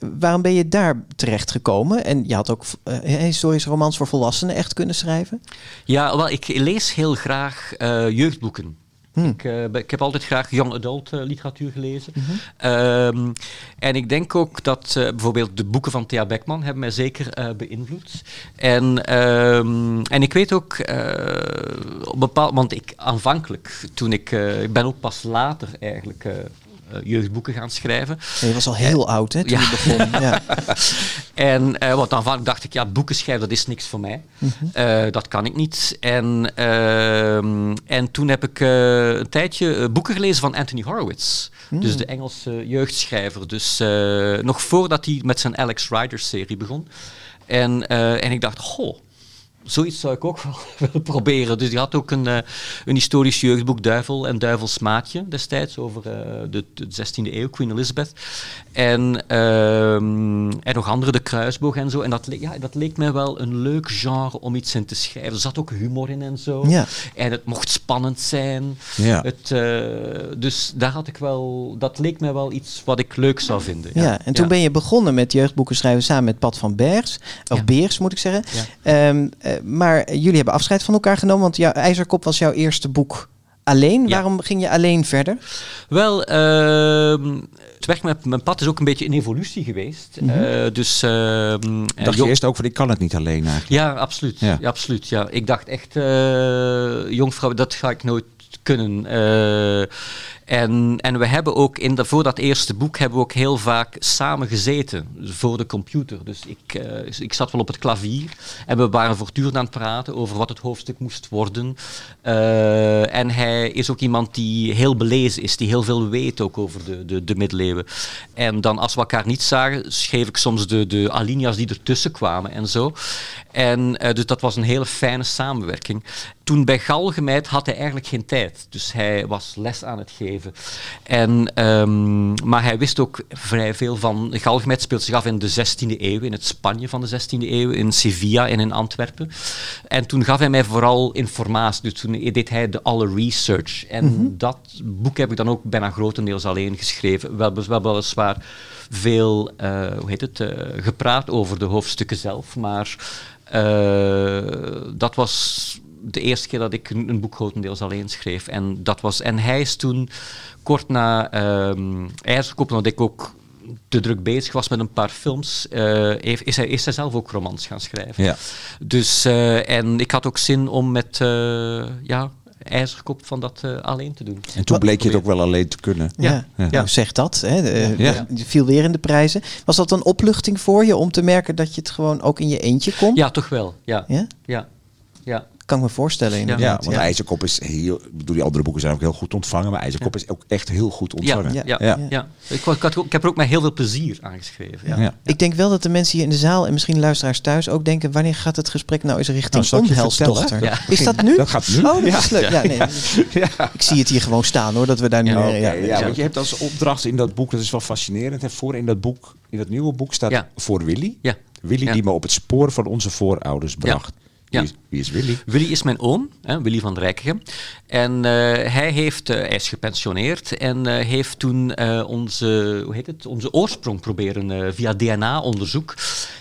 waarom ben je daar terecht gekomen? En je had ook eh, historische romans voor volwassenen echt kunnen schrijven. Ja, wel, ik lees heel graag eh, jeugdboeken. Hmm. Ik, eh, ik heb altijd graag young adult eh, literatuur gelezen. Mhm. Ehm, en ik denk ook dat bijvoorbeeld de boeken van Thea Beckman hebben mij zeker beïnvloed. En, ehm, en ik weet ook, op bepaald, want ik aanvankelijk, toen ik, ik ben ook pas later eigenlijk jeugdboeken gaan schrijven. Ja, je was al heel oud hè, toen ja. je begon. Ja. En eh want aanvankelijk dacht ik, ja, boeken schrijven, dat is niks voor mij. Eh, dat kan ik niet. En, ehm, en toen heb ik eh, een tijdje eh, boeken gelezen van Anthony Horowitz. Dus de Engelse jeugdschrijver. Dus eh, nog voordat hij met zijn Alex Rider-serie begon. En, eh, en ik dacht, goh, zoiets zou ik ook wel willen proberen. Dus die had ook een, uh, een historisch jeugdboek, Duivel en Duivels Maatje, destijds, over uh, de, de, 16e eeuw, Queen Elizabeth. En, ehm, en nog andere, De Kruisboog en zo. En dat, ja, dat leek mij wel een leuk genre om iets in te schrijven. Er zat ook humor in en zo. Ja. En het mocht spannend zijn. Ja. Het, uh, dus daar had ik wel, dat leek mij wel iets wat ik leuk zou vinden. Ja, en toen ben je begonnen met jeugdboeken schrijven samen met Pat van Bergs. Of Ja. Beers, moet ik zeggen. Ja. Eh, maar jullie hebben afscheid van elkaar genomen, want jouw IJzerkop was jouw eerste boek alleen. Ja. Waarom ging je alleen verder? Wel, ehm, het werk met mijn pad is ook een beetje een evolutie geweest. Eh, dus, ehm, eh, Dacht je jong- eerst ook van ik kan het niet alleen eigenlijk? Ja, absoluut. Ja. Ja. absoluut ja. Ik dacht echt, eh jongvrouw, dat ga ik nooit kunnen. En, en we hebben ook in de, voor dat eerste boek hebben we ook heel vaak samen gezeten voor de computer. Dus ik, eh, ik zat wel op het klavier en we waren voortdurend aan het praten over wat het hoofdstuk moest worden. Eh, en hij is ook iemand die heel belezen is, die heel veel weet ook over de, de, de middeleeuwen. En dan als we elkaar niet zagen, schreef ik soms de, de alinea's die ertussen kwamen en zo. En eh, dus dat was een hele fijne samenwerking. Toen bij Galgenmeid had hij eigenlijk geen tijd. Dus hij was les aan het geven. En, ehm, maar hij wist ook vrij veel van... Galgenmeid speelt zich af in de 16e eeuw, in het Spanje van de 16e eeuw, in Sevilla en in Antwerpen. En toen gaf hij mij vooral informatie. Dus toen deed hij de alle research. En dat boek heb ik dan ook bijna grotendeels alleen geschreven. Wel, wel weliswaar veel, eh, hoe heet het, eh, gepraat over de hoofdstukken zelf, maar eh, dat was de eerste keer dat ik een, boek grotendeels alleen schreef. En, dat was, en hij is toen kort na IJzerkop, omdat ik ook te druk bezig was met een paar films, heeft- is, hij, is hij zelf ook romans gaan schrijven. Ja. Dus, en ik had ook zin om met ja, IJzerkop van dat eh, alleen te doen. En toen bleek je het ook wel alleen te kunnen. Ja, Ja. Nou, zeg dat. Hè. De- Ja. Je viel weer in de prijzen. Was dat een opluchting voor je om te merken dat je het gewoon ook in je eentje kon? Ja, toch wel. Ja, Ja? ja, ja. Kan ik me voorstellen Ja, inderdaad. want IJzerkop is heel... Bedoel, die andere boeken zijn ook heel goed ontvangen. Maar IJzerkop is ook echt heel goed ontvangen. Ja, ja, Ja. ja. Ik, ik, had ook- ik heb er ook met heel veel plezier aan geschreven. Ja. Ja. Ik denk wel dat de mensen hier in de zaal en misschien luisteraars thuis ook denken: wanneer gaat het gesprek nou eens richting Nou? Ja. Is dat nu? Dat gaat nu. Oh, dat Ja. is leuk. Ja, nee. Ik zie het hier gewoon staan hoor, dat we daar nu. Ja, Oké, ja. ja, ja. want je hebt als opdracht in dat boek, dat is wel fascinerend. Hè, voor in dat boek, in dat nieuwe boek staat Ja. voor Willy. Ja. Willy Ja. die me op het spoor van onze voorouders bracht. Ja. Wie, is, wie is Willy? Willy is mijn oom, hè, Willy van Rijkegem. En eh, hij, heeft, eh, hij is gepensioneerd en eh, heeft toen onze, hoe heet het, onze oorsprong proberen via DNA-onderzoek.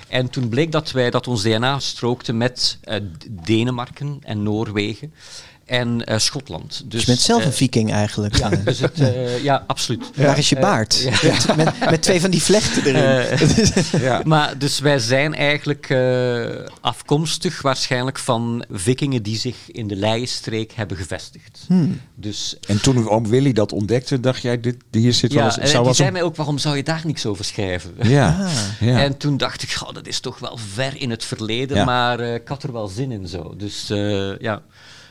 En toen bleek dat, wij, dat ons DNA strookte met Denemarken en Noorwegen en eh, Schotland. Dus, Dus je bent zelf een eh, viking eigenlijk. ja, dus het, eh, ja, absoluut. Waar is je baard? ja. Met, met, met twee van die vlechten erin. Ja. Maar dus wij zijn eigenlijk eh, afkomstig waarschijnlijk van vikingen die zich in de Leienstreek hebben gevestigd. Hmm. Dus En toen oom Willy dat ontdekte, dacht jij, dit, hier zit wel ja, eens... en zou die zei mij ook, waarom zou je daar niks over schrijven? Ja, Ah. ja. En toen dacht ik, dat is toch wel ver in het verleden, Ja. maar eh, ik had er wel zin in zo. Dus eh, ja,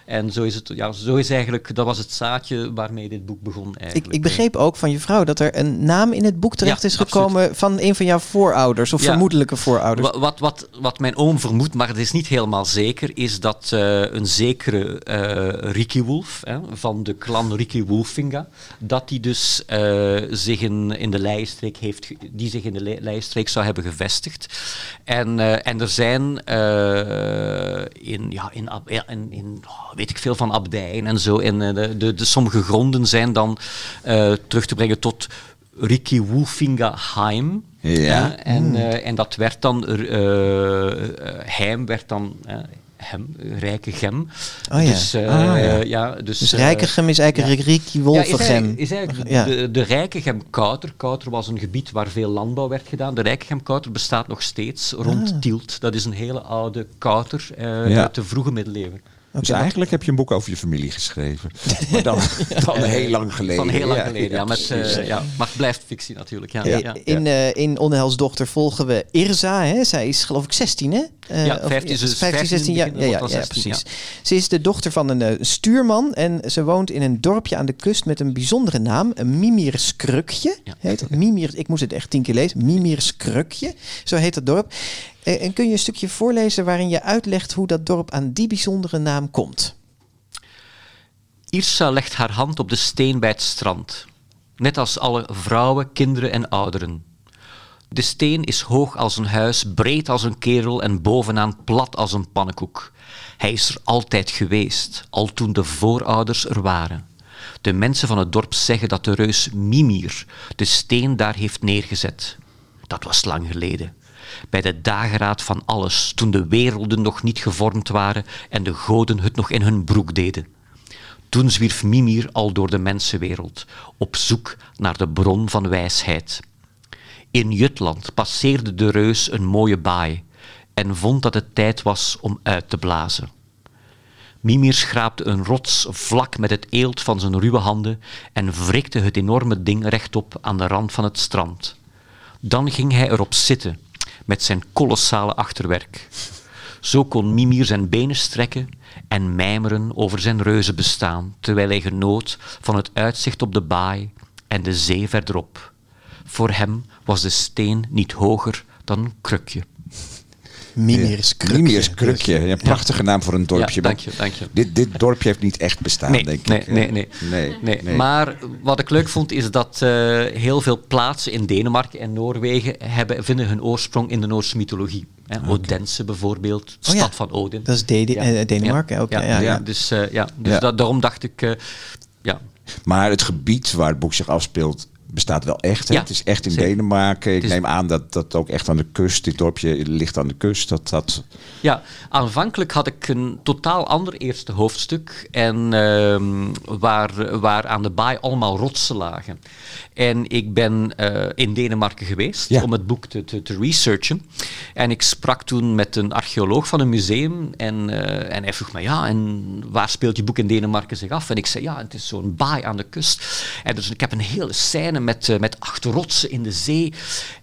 en zo is het, ja, zo is eigenlijk, dat was het zaadje waarmee dit boek begon Ik, eigenlijk. ik begreep ook van je vrouw dat er een naam in het boek terecht Ja, is gekomen van een van jouw voorouders of Ja. vermoedelijke voorouders. Wa- Wat, wat, wat mijn oom vermoedt, maar het is niet helemaal zeker, is dat eh, een zekere eh Ricky Wolf, hè, van de clan Ricky Wolfinga, dat die dus eh, zich in, in de Leijenstreek heeft, die zich in de Leijenstreek zou hebben gevestigd. En, en er zijn in, ja, in, in, in oh, weet ik veel van abdijen en zo, en eh, de, de, de sommige gronden zijn dan eh, terug te brengen tot Ricky Wolfinga Heim. Ja. Hè, en, eh, en dat werd dan, eh, eh, Heim werd dan eh, hem, Rijke Gem. Oh ja. Dus, eh, Ah, ja. ja, dus, Dus eh, Rijkegem is eigenlijk Ricky ja, is Wolfegem. eigenlijk, is eigenlijk Ja. de, de Rijkegem Kouter. Kouter was een gebied waar veel landbouw werd gedaan. De Rijkegem Kouter bestaat nog steeds rond Ah. Tielt. Dat is een hele oude kouter eh, Ja. uit de vroege middeleeuwen. Dus eigenlijk heb je een boek over je familie geschreven. Maar dan, dan heel lang geleden. Van heel lang Ja, geleden, ja. met, eh, ja. Maar het blijft fictie natuurlijk. Ja, ja, ja. In, eh in Onheilsdochter volgen we Irza. Hè? Zij is geloof ik 16, hè? Eh, Ja, of- 15, dus 15, 16 jaar. Ja, ja, wordt ja, dan 16, precies. Ze is de dochter van een stuurman en ze woont in een dorpje aan de kust met een bijzondere naam. Een Mimirskrukje Ja. heet dat. Mimir, ik moest het echt tien keer lezen. Mimirskrukje, zo heet dat dorp. Eh, En kun je een stukje voorlezen waarin je uitlegt hoe dat dorp aan die bijzondere naam komt? Irsa legt haar hand op de steen bij het strand, net als alle vrouwen, kinderen en ouderen. De steen is hoog als een huis, breed als een kerel en bovenaan plat als een pannenkoek. Hij is er altijd geweest, al toen de voorouders er waren. De mensen van het dorp zeggen dat de reus Mimir de steen daar heeft neergezet. Dat was lang geleden. Bij de dageraad van alles, toen de werelden nog niet gevormd waren en de goden het nog in hun broek deden. Toen zwierf Mimir al door de mensenwereld, op zoek naar de bron van wijsheid. In Jutland passeerde de reus een mooie baai en vond dat het tijd was om uit te blazen. Mimir schraapte een rots vlak met het eelt van zijn ruwe handen en wrikte het enorme ding rechtop aan de rand van het strand. Dan ging hij erop zitten met zijn kolossale achterwerk. Zo kon Mimir zijn benen strekken en mijmeren over zijn reuzenbestaan, terwijl hij genoot van het uitzicht op de baai en de zee verderop. Voor hem was de steen niet hoger dan een krukje. Mimirs Krukje. Mimirs Krukje. Ja, prachtige naam voor een dorpje. Ja, dank je, dank je. Dit, dit dorpje heeft niet echt bestaan, Nee, denk nee, ik. nee, nee. nee. Nee, nee. maar wat ik leuk vond is dat eh, heel veel plaatsen in Denemarken en Noorwegen hebben, vinden hun oorsprong in de Noorse mythologie. Hè. Odense bijvoorbeeld, Oh ja. stad van Odin. Dat is Dede- eh, Denemarken ook, Ja, ja, ja. Dus, eh, ja, dus Ja. da- daarom dacht ik, eh, ja, Maar het gebied waar het boek zich afspeelt bestaat wel echt. Ja, het is echt in zeker. Denemarken. Ik is- neem aan dat dat ook echt aan de kust, dit dorpje ligt aan de kust. Dat, dat, Ja, aanvankelijk had ik een totaal ander eerste hoofdstuk. En ehm, waar, waar aan de baai allemaal rotsen lagen. En ik ben eh, in Denemarken geweest Ja. om het boek te, te, te researchen. En ik sprak toen met een archeoloog van een museum. En, eh, en hij vroeg me, ja, en waar speelt je boek in Denemarken zich af? En ik zei, ja, het is zo'n baai aan de kust. En dus ik heb een hele scène met, eh, met acht rotsen in de zee.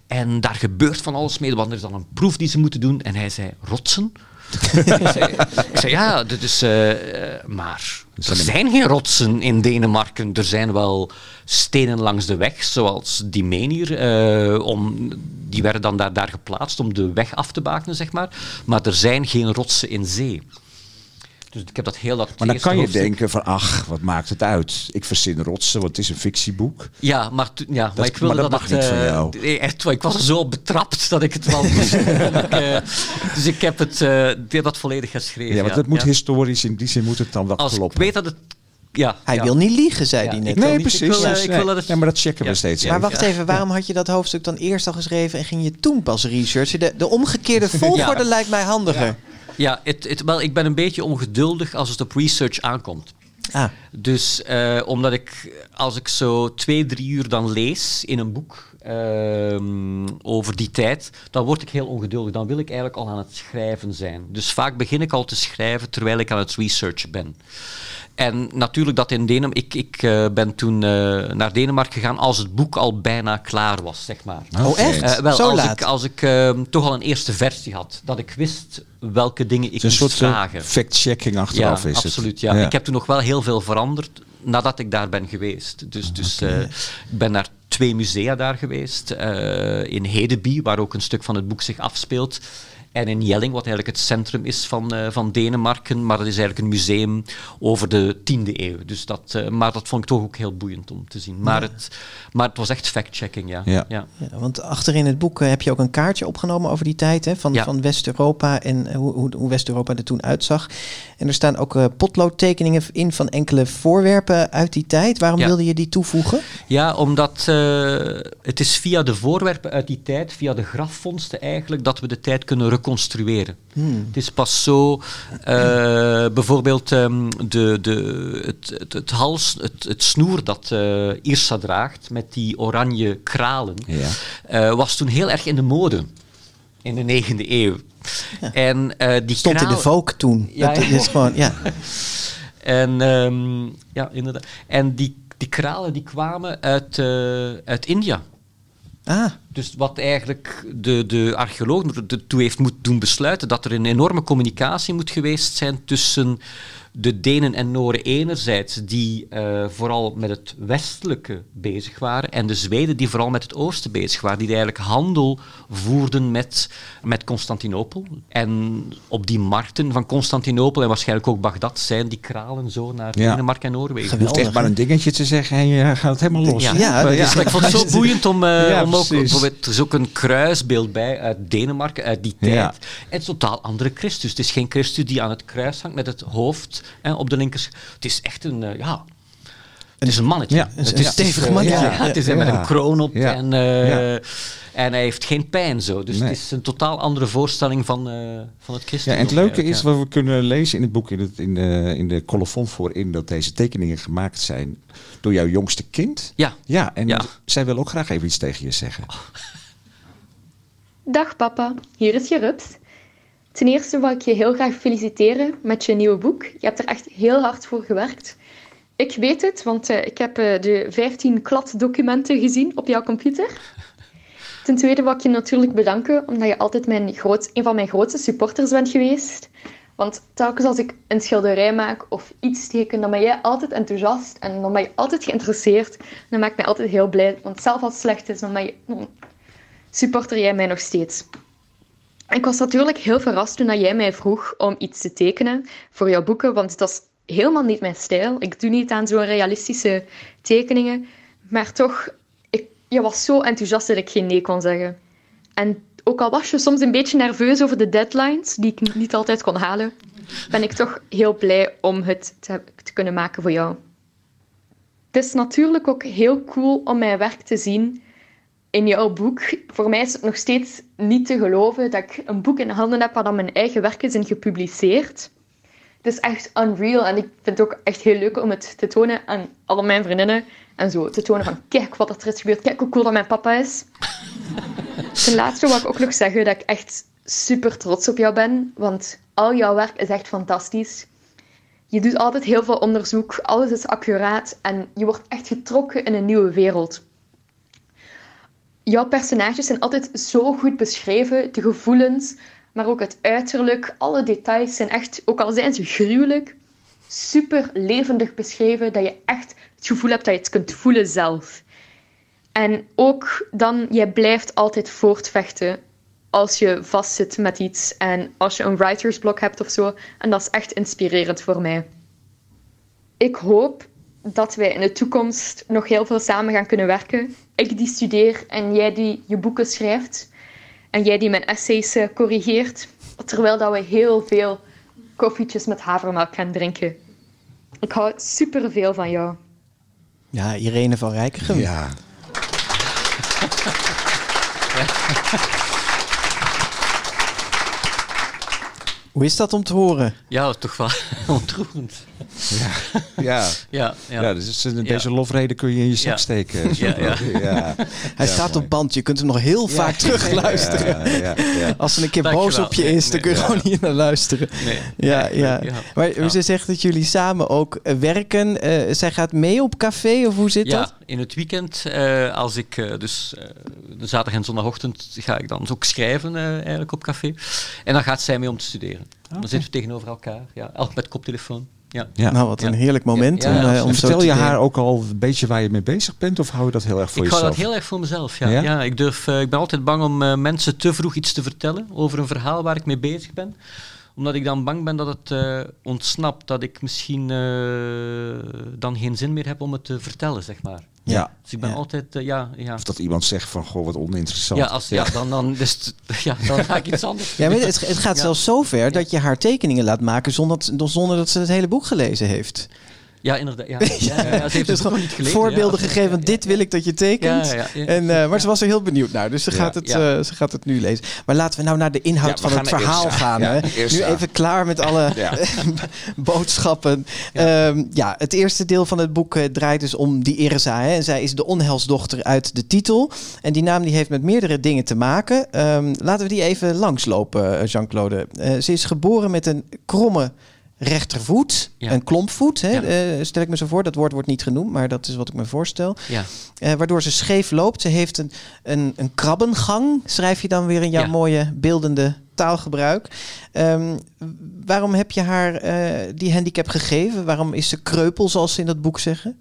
En daar gebeurt van alles mee, want er is dan een proef die ze moeten doen. En hij zei, rotsen? ik, zei, ik zei, ja, dit is, eh, eh, maar er zijn geen rotsen in Denemarken. Er zijn wel stenen langs de weg, zoals die Menir. eh, om, die werden dan daar, daar geplaatst om de weg af te bakenen, zeg maar. Maar er zijn geen rotsen in zee. Dus ik heb dat heel dat maar dan kan je hoofdstuk- denken van, ach, wat maakt het uit? Ik verzin rotsen, want het is een fictieboek. Ja, maar, ja, maar ik wilde maar dat dat, mag het, niet van eh, jou. nee, echt, ik was er zo betrapt dat ik het wel. Ik, eh, dus ik heb het eh, dit dat volledig geschreven. Ja, want het moet ja. historisch, in die zin moet het dan wel Als ik kloppen. weet dat het... Ja, Hij ja. wil niet liegen, zei Ja, hij ik net. Nee, ik precies. wil, eh, ik nee. wil dat het- Nee, maar dat checken we Ja. steeds. Ja. Maar wacht even, waarom had je dat hoofdstuk dan eerst al geschreven en ging je toen pas researchen? De, de omgekeerde volgorde Ja. lijkt mij handiger. Ja, het, het, wel, ik ben een beetje ongeduldig als het op research aankomt. Ah, Dus eh, omdat ik, als ik zo twee, drie uur dan lees in een boek ehm, over die tijd, dan word ik heel ongeduldig. Dan wil ik eigenlijk al aan het schrijven zijn. Dus vaak begin ik al te schrijven terwijl ik aan het researchen ben. En natuurlijk dat in Denemarken, ik, ik eh, ben toen eh, naar Denemarken gegaan als het boek al bijna klaar was, zeg maar. oh echt? Eh, wel, Zo als laat? ik, als ik ehm, toch al een eerste versie had, dat ik wist welke dingen ik moest soort vragen. fact-checking achteraf ja, is het. absoluut. Ja. Ik heb toen nog wel heel veel veranderd nadat ik daar ben geweest. Dus, dus eh, ik ben naar twee musea daar geweest. eh, in Hedeby, waar ook een stuk van het boek zich afspeelt. En in Jelling, wat eigenlijk het centrum is van, eh, van Denemarken. Maar dat is eigenlijk een museum over de 10e eeuw. Dus dat, eh, maar dat vond ik toch ook heel boeiend om te zien. Maar, het, maar het was echt fact-checking, ja. Ja. Ja, want achterin het boek eh, heb je ook een kaartje opgenomen over die tijd hè, van, Ja. van West-Europa en hoe, hoe, hoe West-Europa er toen uitzag. En er staan ook eh, potloodtekeningen in van enkele voorwerpen uit die tijd. Waarom Ja. wilde je die toevoegen? Ja, omdat eh, het is via de voorwerpen uit die tijd, via de grafvondsten eigenlijk, dat we de tijd kunnen reconstrueren. Het is pas zo, eh, bijvoorbeeld ehm, de, de, het, het, het hals, het, het snoer dat eh Irsa draagt met die oranje kralen, Ja. eh, was toen heel erg in de mode in de 9e eeuw. En eh, die Stond in de Vogue toen. Ja, dat ja. is gewoon, ja. En ehm, ja, inderdaad. En die, die kralen die kwamen uit, uit India. Ah, Dus wat eigenlijk de, de archeoloog ertoe heeft moeten doen besluiten dat er een enorme communicatie moet geweest zijn tussen de Denen en Noren enerzijds, die uh, vooral met het westelijke bezig waren, en de Zweden die vooral met het oosten bezig waren, die eigenlijk handel voerden met, met Constantinopel. En op die markten van Constantinopel en waarschijnlijk ook Bagdad zijn die kralen zo naar ja. Denemarken en Noorwegen. Je hoeft echt maar een dingetje te zeggen en je gaat het helemaal los. Ja, ja, ja. ik vond het zo boeiend om, uh, om ook, bijvoorbeeld, er is ook een kruisbeeld bij uit Denemarken, uit die tijd. En het is een totaal andere Christus. Het is geen Christus die aan het kruis hangt met het hoofd op de linkers. Het is echt een, uh, ja... Het is een mannetje. Ja, het is een stevig mannetje. Ja, het is met een kroon op en, uh, en hij heeft geen pijn zo. Dus het is een totaal andere voorstelling van, uh, van het christendom. Ja, en het leuke is wat we kunnen lezen in het boek, in, het, in, de, in de colofon voorin, dat deze tekeningen gemaakt zijn door jouw jongste kind. Ja. Ja, en zij wil ook graag even iets tegen je zeggen. Dag papa, hier is je rups. Ten eerste wil ik je heel graag feliciteren met je nieuwe boek. Je hebt er echt heel hard voor gewerkt. Ik weet het, want uh, ik heb uh, de 15 kladocumenten gezien op jouw computer. Ten tweede wil ik je natuurlijk bedanken, omdat je altijd mijn groot, een van mijn grootste supporters bent geweest. Want telkens als ik een schilderij maak of iets teken, dan ben jij altijd enthousiast en dan ben je altijd geïnteresseerd. Dat maakt mij altijd heel blij, want zelf als het slecht is, dan, ben je, dan supporter jij mij nog steeds. Ik was natuurlijk heel verrast toen jij mij vroeg om iets te tekenen voor jouw boeken, want dat is helemaal niet mijn stijl. Ik doe niet aan zo'n realistische tekeningen, maar toch, ik, je was zo enthousiast dat ik geen nee kon zeggen. En ook al was je soms een beetje nerveus over de deadlines, die ik niet altijd kon halen, ben ik toch heel blij om het te, kunnen maken voor jou. Het is natuurlijk ook heel cool om mijn werk te zien in jouw boek, voor mij is het nog steeds niet te geloven dat ik een boek in handen heb waar dan mijn eigen werk is in gepubliceerd. Het is echt unreal en ik vind het ook echt heel leuk om het te tonen aan alle mijn vriendinnen. En zo te tonen van, kijk wat er is gebeurd, kijk hoe cool dat mijn papa is. Ten laatste wil ik ook nog zeggen dat ik echt super trots op jou ben, want al jouw werk is echt fantastisch. Je doet altijd heel veel onderzoek, alles is accuraat en je wordt echt getrokken in een nieuwe wereld jouw personages zijn altijd zo goed beschreven. De gevoelens, maar ook het uiterlijk. Alle details zijn echt, ook al zijn ze gruwelijk, super levendig beschreven. Dat je echt het gevoel hebt dat je het kunt voelen zelf. En ook dan, jij blijft altijd voortvechten als je vastzit met iets en als je een writersblok hebt of zo. En dat is echt inspirerend voor mij. Ik hoop dat wij in de toekomst nog heel veel samen gaan kunnen werken. Ik die studeer en jij die je boeken schrijft. En jij die mijn essays uh, corrigeert. Terwijl dat we heel veel koffietjes met havermelk gaan drinken. Ik hou superveel van jou. Ja, Irene van Rijkegem. Ja. Hoe is dat om te horen? Ja, toch wel ontroerend. Ja, ja. ja, ja. ja dus deze lofreden kun je in je zak steken. Ja, ja. ja. Hij staat op band, je kunt hem nog heel vaak terugluisteren. Als er een keer boos op je is, dan kun je gewoon hier naar luisteren. Nee. Ja, ja. Maar ze zegt dat jullie samen ook eh, werken. Uh, zij gaat mee op café, of hoe zit dat? In het weekend, uh, als ik uh, dus de zaterdag en zondagochtend ga ik dan ook schrijven eigenlijk op café. En dan gaat zij mee om te studeren. Dan zitten we tegenover elkaar, ja, elk met koptelefoon. Ja. ja. Nou, wat een heerlijk moment. Ja, ja, om, om vertel je haar ook al een beetje waar je mee bezig bent? Of hou je dat heel erg voor ik jezelf? Ik hou dat heel erg voor mezelf, ja. ja? ik, durf, uh, ik ben altijd bang om uh, mensen te vroeg iets te vertellen over een verhaal waar ik mee bezig ben omdat ik dan bang ben dat het uh, ontsnapt, dat ik misschien dan geen zin meer heb om het te vertellen, zeg maar. Ja. Dus ik ben altijd, uh, ja, ja. Of dat iemand zegt van, goh, wat oninteressant. Ja, als, ja. dan, dan, dus, ja, dan ga ik iets anders Ja, maar het, het gaat zelfs zo ver dat je haar tekeningen laat maken zonder, zonder dat ze het hele boek gelezen heeft. Ja, inderdaad. Ja. ja, ja, ze heeft dus gewoon niet gelezen. Voorbeelden gegeven, dit wil ik dat je tekent. En, uh, maar ze was er heel benieuwd naar, dus ze, gaat het, uh, ze gaat het nu lezen. Maar laten we nou naar de inhoud van het verhaal gaan. Hè? Nu even klaar met alle boodschappen. Ja. Um, ja, het eerste deel van het boek uh, draait dus om die Irza. Hè? En zij is de onheilsdochter uit de titel. En die naam die heeft met meerdere dingen te maken. Um, laten we die even langslopen, Jean-Claude. ze is geboren met een kromme rechtervoet, Ja. een klompvoet, hè, Ja. eh, stel ik me zo voor. Dat woord wordt niet genoemd, maar dat is wat ik me voorstel. Ja. Eh, waardoor ze scheef loopt. Ze heeft een, een, een krabbengang, schrijf je dan weer in jouw mooie beeldende taalgebruik. Ehm, waarom heb je haar eh, die handicap gegeven? Waarom is ze kreupel, zoals ze in dat boek zeggen?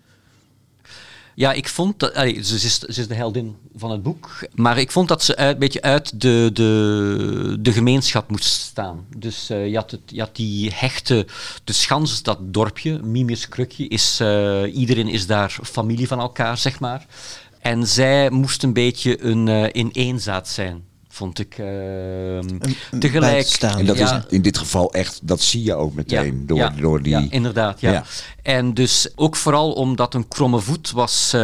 Ja, ik vond dat. ze, is, is de heldin van het boek. Maar ik vond dat ze een beetje uit de, de, de gemeenschap moest staan. Dus eh, je, had het, je had die hechte. De Schans, dat dorpje, Mimius Krukje, is, eh, iedereen is daar familie van elkaar, zeg maar. En zij moest een beetje een uh, ineenzaad zijn. Vond ik. Uh, tegelijk. En dat Ja. is in dit geval echt, dat zie je ook meteen door, ja, door die... ja, inderdaad, ja. Ja. En dus ook vooral omdat een kromme voet was, eh,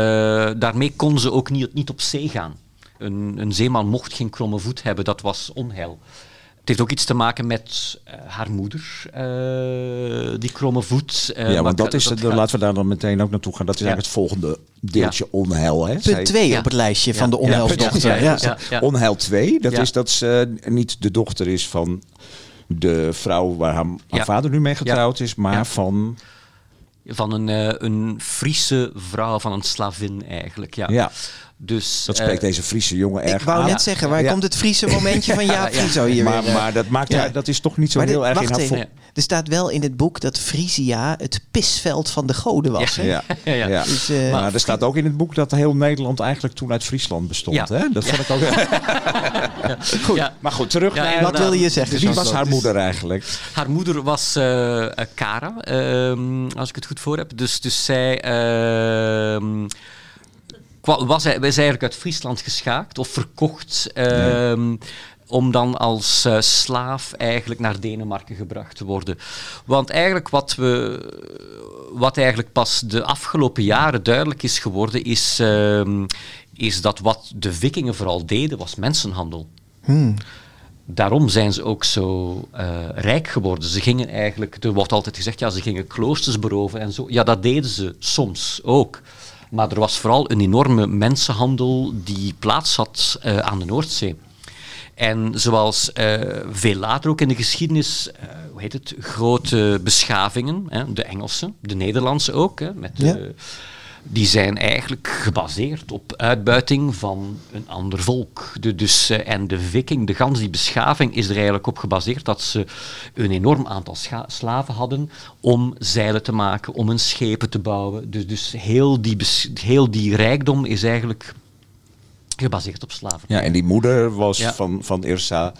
daarmee kon ze ook niet, niet op zee gaan. Een, een zeeman mocht geen kromme voet hebben, dat was onheil. Het heeft ook iets te maken met eh, haar moeder, eh, die kromme voet. eh, ja, maar want dat is, dat de, gaat- laten we daar dan meteen ook naartoe gaan. Dat is Ja. eigenlijk het volgende deeltje onheil. Hè? Punt 2 Ja. op het lijstje van de onheilsdochter. Ja, Ja, ja, ja, ja. Onheil 2, dat Ja. is dat ze niet de dochter is van de vrouw waar haar, haar Ja. vader nu mee getrouwd is, maar Ja. van... Van een, eh, een Friese vrouw, van een slavin eigenlijk. Ja. Ja, Dus, dat eh, spreekt deze Friese jongen Ik erg wou aan. net zeggen, waar Ja. komt het Friese momentje van Jaap Frieso hier Maar, weer? eh? maar dat, maakt Ja. dat is toch niet zo Maar dit- heel erg in wacht haar... even. vo- Er staat wel in het boek dat Frisia het pisveld van de goden was. hè? Ja. Ja, ja. Ja. Dus, eh, maar er staat ook in het boek dat heel Nederland eigenlijk toen uit Friesland bestond. Ja. Hè? Dat vond ik ook... Goed. Ja. Maar goed, terug Ja, naar... Wat wilde je zeggen? Wie was haar moeder eigenlijk? Haar moeder was eh eh, Kara, ehm, als ik het goed voor heb. Dus, dus zij ehm, was, hij- is eigenlijk uit Friesland geschaakt of verkocht. ehm, Om dan als eh, slaaf eigenlijk naar Denemarken gebracht te worden. Want eigenlijk wat, we, wat eigenlijk pas de afgelopen jaren duidelijk is geworden, is, ehm, is dat wat de vikingen vooral deden, was mensenhandel. Daarom zijn ze ook zo eh, rijk geworden. Ze gingen eigenlijk, er wordt altijd gezegd, ja, ze gingen kloosters beroven en zo. Ja, dat deden ze soms ook. Maar er was vooral een enorme mensenhandel die plaats had eh, aan de Noordzee. En zoals eh, veel later ook in de geschiedenis, eh, hoe heet het, grote beschavingen, hè, de Engelse, de Nederlandse ook, hè, met de. Die zijn eigenlijk gebaseerd op uitbuiting van een ander volk. De, dus, eh, en de viking, de gans die beschaving, is er eigenlijk op gebaseerd dat ze een enorm aantal slaven hadden om zeilen te maken, om hun schepen te bouwen. Dus, dus heel, die heel die rijkdom is eigenlijk gebaseerd op slaven. Ja, en die moeder was Ja. van, van Irsa,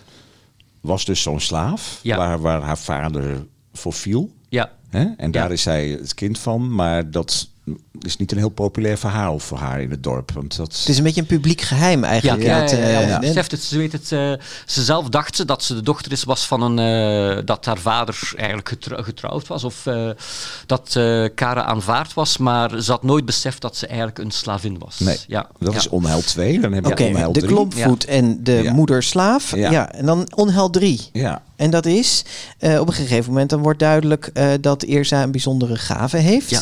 was dus zo'n slaaf, Ja. waar, waar haar vader voor viel. Ja? En daar Ja. is zij het kind van, maar dat is niet een heel populair verhaal voor haar in het dorp. Want dat, Het is een beetje een publiek geheim eigenlijk. ja, dat, ja, ja, ja. hè? Ze beseft het, ze weet het. eh, ze zelf dacht ze dat ze de dochter is, was van een, eh, dat haar vader eigenlijk getrou- getrouwd was of eh, dat eh Kara aanvaard was, maar ze had nooit beseft dat ze eigenlijk een slavin was. nee, ja, dat ja. is onheil 2. Dan heb je Oké, onheil de 3. klompvoet en de Ja. moederslaaf. Ja. Ja. en dan onheil 3. Ja, En dat is, eh, op een gegeven moment dan wordt duidelijk eh, dat Irza een bijzondere gave heeft. Ja.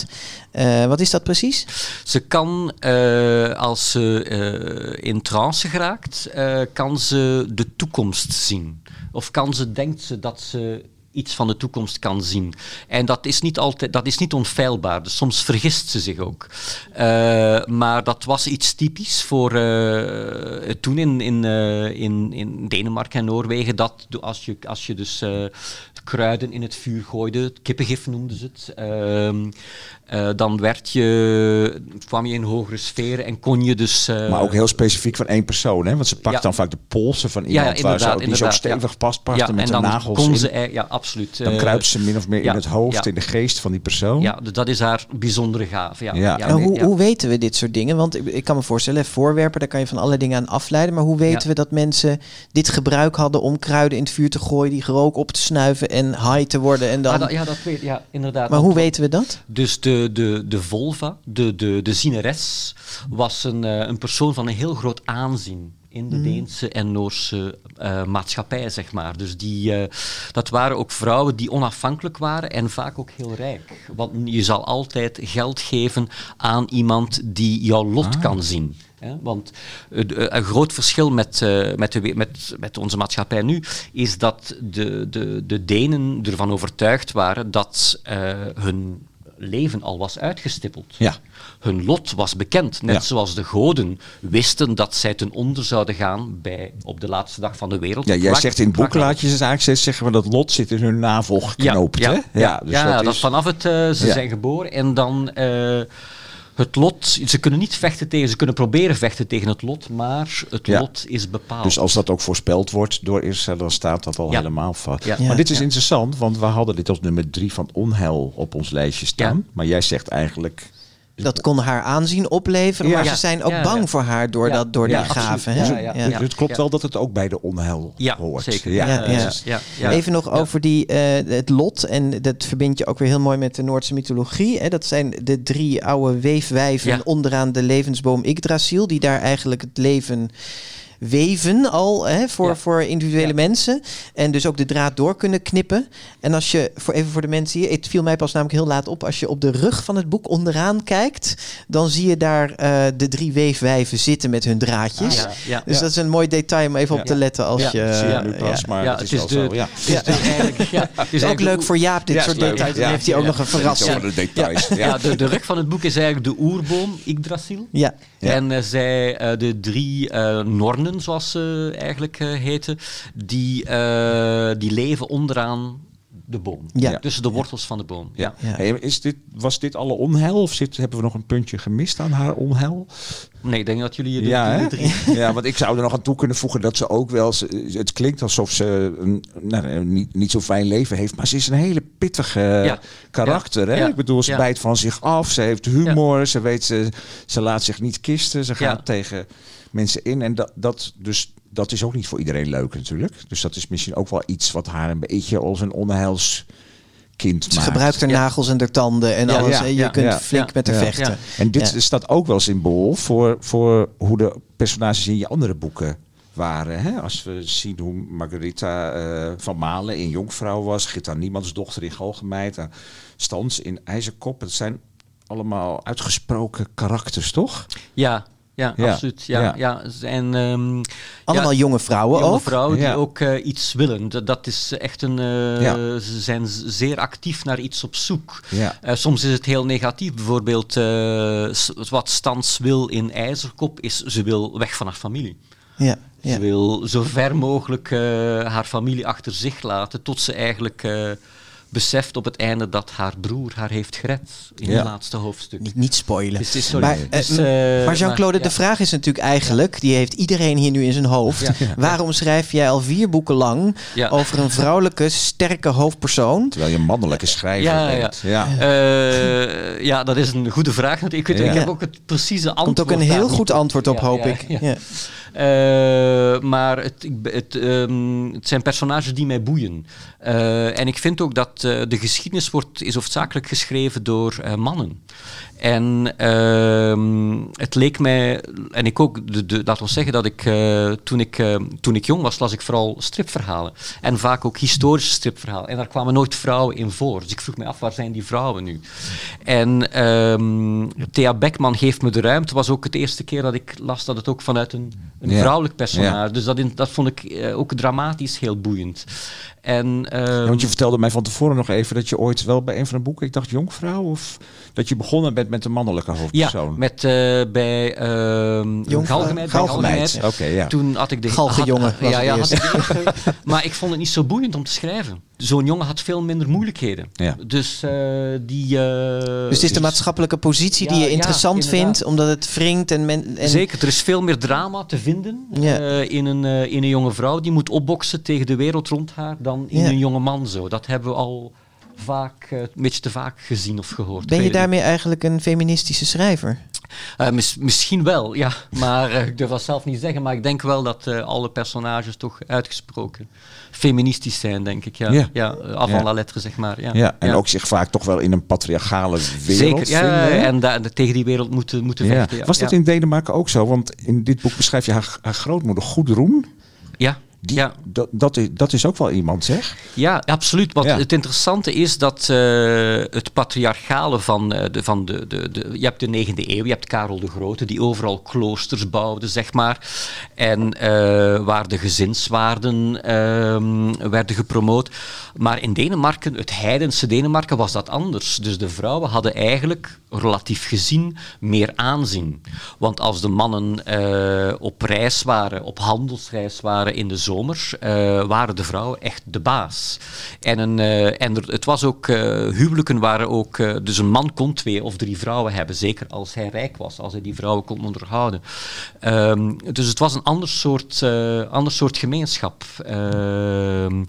Eh, wat is dat precies? Ze kan, eh, als ze eh, in trance geraakt, eh, kan ze de toekomst zien. Of kan ze, denkt ze dat ze iets van de toekomst kan zien. En dat is niet, altijd, dat is niet onfeilbaar, dus soms vergist ze zich ook. Maar dat was iets typisch voor toen in, in, in, in Denemarken en Noorwegen, dat als je, als je dus kruiden in het vuur gooide, kippengif noemden ze het, eh, dan werd je, kwam je in hogere sferen en kon je dus... eh, maar ook heel specifiek van één persoon. Hè? Want ze pakt Ja. dan vaak de polsen van iemand ja, waar ze ook, die zo stevig ja. vastpakte ja, met en de dan nagels kon in. ze, eh, ja, absoluut. Dan eh, kruipt ze min of meer ja, in het hoofd, ja. in de geest van die persoon. Ja, dus dat is haar bijzondere gave. Ja. Ja. en hoe, ja. hoe weten we dit soort dingen? Want ik, ik kan me voorstellen, voorwerpen, daar kan je van allerlei dingen aan afleiden. Maar hoe weten Ja. we dat mensen dit gebruik hadden om kruiden in het vuur te gooien, die rook op te snuiven en high te worden? En dan... Ah, dat- ja, dat weet ja, inderdaad. maar Want- hoe weten we dat? Dus de, de, de volva, de, de, de zieneres, was een, eh, een persoon van een heel groot aanzien in de Deense en Noorse eh, maatschappij, zeg maar. Dus die, eh, dat waren ook vrouwen die onafhankelijk waren en vaak ook heel rijk. Want je zal altijd geld geven aan iemand die jouw lot kan zien. Hè? Want een groot verschil met, met, de, met, met onze maatschappij nu is dat de, de, de Denen ervan overtuigd waren dat hun leven al was uitgestippeld. Ja. Hun lot was bekend, net Ja. zoals de goden wisten dat zij ten onder zouden gaan bij, op de laatste dag van de wereld. Ja, jij zegt in het boek, laat je ze eigenlijk zeggen we dat lot zit in hun navel geknoopt. Ja, hè? ja, dus ja, dat, is- vanaf het, eh, ze zijn geboren en dan eh, het lot. Ze kunnen niet vechten tegen, ze kunnen proberen vechten tegen het lot, maar het Ja. lot is bepaald. Dus als dat ook voorspeld wordt door Israël, dan staat dat al Ja. helemaal vast. Ja. Maar dit is interessant, want we hadden dit als nummer drie van onheil op ons lijstje staan. Maar jij zegt eigenlijk... Dat kon haar aanzien opleveren, Ja. maar Ja. ze zijn ook Ja, bang ja. voor haar door, Ja. dat, door die gaven. Ja, hè? ja, Dus ja. het klopt Ja. wel dat het ook bij de onheil ja, hoort. zeker. Ja. Ja, ja. dus, ja, ja. Even nog Ja. over die, eh, het lot. En dat verbind je ook weer heel mooi met de Noordse mythologie. Hè? Dat zijn de drie oude weefwijven Ja. onderaan de levensboom Yggdrasil. Die daar eigenlijk het leven weven al hè, voor, Ja. voor individuele Ja. mensen. En dus ook de draad door kunnen knippen. En als je, voor, even voor de mensen hier, het viel mij pas namelijk heel laat op. Als je op de rug van het boek onderaan kijkt, dan zie je daar eh, de drie weefwijven zitten met hun draadjes. Ah, ja, ja. Dus dat is een mooi detail om even op Ja. te letten als Ja. je... zie je eh, nu pas, maar Ja, het is, het wel is de- zo. Ja. ja. Eigenlijk, ja, het is ook leuk voor Jaap, dit Ja, soort details. Dan Ja. heeft hij ook Ja. nog een verrassing. de details. Ja. Ja, de, de rug van het boek is eigenlijk de oerboom Yggdrasil. Ja, Ja. En eh, zij, eh, de drie eh, Zoals ze eigenlijk eh, heten, die, eh, die leven onderaan de boom. Ja. Tussen de wortels van de boom. Ja. Ja. Hey, is dit, was dit alle onheil of zit, hebben we nog een puntje gemist aan haar onheil? Nee, ik denk dat jullie de, Ja, de drie... ja, want ik zou er nog aan toe kunnen voegen dat ze ook wel... ze- Het klinkt alsof ze een, nou, niet, niet zo fijn leven heeft, maar ze is een hele pittige karakter. Hè? Ik bedoel, ze bijt van zich af, ze heeft humor, ze weet, ze, ze laat zich niet kisten, ze gaat tegen mensen in. En dat, dat, dus, dat is ook niet voor iedereen leuk natuurlijk. Dus dat is misschien ook wel iets wat haar een beetje als een onheilskind Ze maakt. gebruikt haar nagels en haar tanden en Ja, alles. ja, en je ja, kunt ja. flink Ja, met haar ja. vechten. Ja. En dit Ja. staat ook wel symbool voor, voor hoe de personages in je andere boeken waren. Hè? Als we zien hoe Margarita eh, van Malen in Jonkvrouw was, Gitta Niemands dochter in Galgenmeid, uh, Stans in IJzerkop. Het zijn allemaal uitgesproken karakters, toch? Ja, ja, Ja. absoluut. Ja, Ja. En, ehm, Allemaal jonge vrouwen jonge ook. vrouwen die ook eh, iets willen. Dat, dat is echt een... eh. Ze zijn zeer actief naar iets op zoek. Eh, soms is het heel negatief. Bijvoorbeeld wat Stans wil in IJzerkop is ze wil weg van haar familie. Ja, ja. Ze wil zo ver mogelijk haar familie achter zich laten tot ze eigenlijk beseft op het einde dat haar broer haar heeft gered in Ja. het laatste hoofdstuk. Niet, niet spoilen. Dus sorry. maar Dus, eh, eh, maar Jean-Claude, maar, de ja. vraag is natuurlijk eigenlijk, die heeft iedereen hier nu in zijn hoofd. Ja. Waarom schrijf jij al vier boeken lang Ja. over een vrouwelijke, sterke hoofdpersoon? Terwijl je een mannelijke schrijver Ja, ja. bent. Ja. Eh, ja, dat is een goede vraag. Ik, weet, Ja. ik heb ook het precieze antwoord. Komt ook een heel goed antwoord op, Ja, hoop ja, ik. ja. Ja. Eh, maar het, het, ehm, het zijn personages die mij boeien. Eh, en ik vind ook dat eh, de geschiedenis wordt, is hoofdzakelijk geschreven door eh, mannen. En ehm, het leek mij, en ik ook, de, de, laat ons zeggen dat ik, eh, toen ik eh, toen ik jong was, las ik vooral stripverhalen. En vaak ook historische stripverhalen. En daar kwamen nooit vrouwen in voor. Dus ik vroeg me af, waar zijn die vrouwen nu? En ehm, Thea Beckman geeft me de ruimte. was ook het eerste keer dat ik las dat het ook vanuit een, een vrouwelijk personage. Dus dat, in, dat vond ik eh, ook dramatisch heel boeiend. En, Ja, ehm, want je vertelde mij van tevoren nog even dat je ooit wel bij een van de boeken, ik dacht Jonkvrouw, of dat je begonnen bent met een mannelijke ja, hoofdpersoon. met eh, bij ehm Galgenmeid. Galgenmeid. Oké, ja. Toen had ik de Galgenjongen had- was ja, ja, had ik de eerste- maar ik vond het niet zo boeiend om te schrijven. Zo'n jongen had veel minder moeilijkheden. Ja. Dus die. die eh, Dus het is de maatschappelijke positie Ja, die je ja, interessant vindt, omdat het wringt en, men, en Zeker, er is veel meer drama te vinden Ja. eh, in, een, eh, in een jonge vrouw die moet opboksen tegen de wereld rond haar dan in Ja. een jonge man zo. Dat hebben we al vaak, eh, een beetje te vaak gezien of gehoord. Ben je daarmee eigenlijk een feministische schrijver? Eh, mis- misschien wel, ja. Maar eh, ik durf dat zelf niet zeggen. Maar ik denk wel dat eh, alle personages toch uitgesproken feministisch zijn, denk ik. Ja, Ja. ja. avant Ja. la lettre, zeg maar. Ja, Ja, en ook zich vaak toch wel in een patriarchale wereld Zeker, ja, en da- tegen die wereld moeten, moeten Ja. vechten. Ja. Was dat ja. in Denemarken ook zo? Want in dit boek beschrijf je haar, haar grootmoeder Goedroen. Ja, Die, Ja. dat, dat, is, dat is ook wel iemand, zeg. Ja, absoluut. Want Ja. het interessante is dat eh, het patriarchale van, eh, de, van de, de, de... Je hebt de 9e eeuw, je hebt Karel de Grote, die overal kloosters bouwde, zeg maar. En eh, waar de gezinswaarden ehm, werden gepromoot. Maar in Denemarken, het heidense Denemarken, was dat anders. Dus de vrouwen hadden eigenlijk, relatief gezien, meer aanzien. Want als de mannen op reis waren, op handelsreis waren in de zomer, eh, waren de vrouwen echt de baas. En, een, eh, en er, het was ook, eh, huwelijken waren ook, dus een man kon twee of drie vrouwen hebben, zeker als hij rijk was, als hij die vrouwen kon onderhouden. Ehm, dus het was een ander soort, ander soort gemeenschap. Ehm,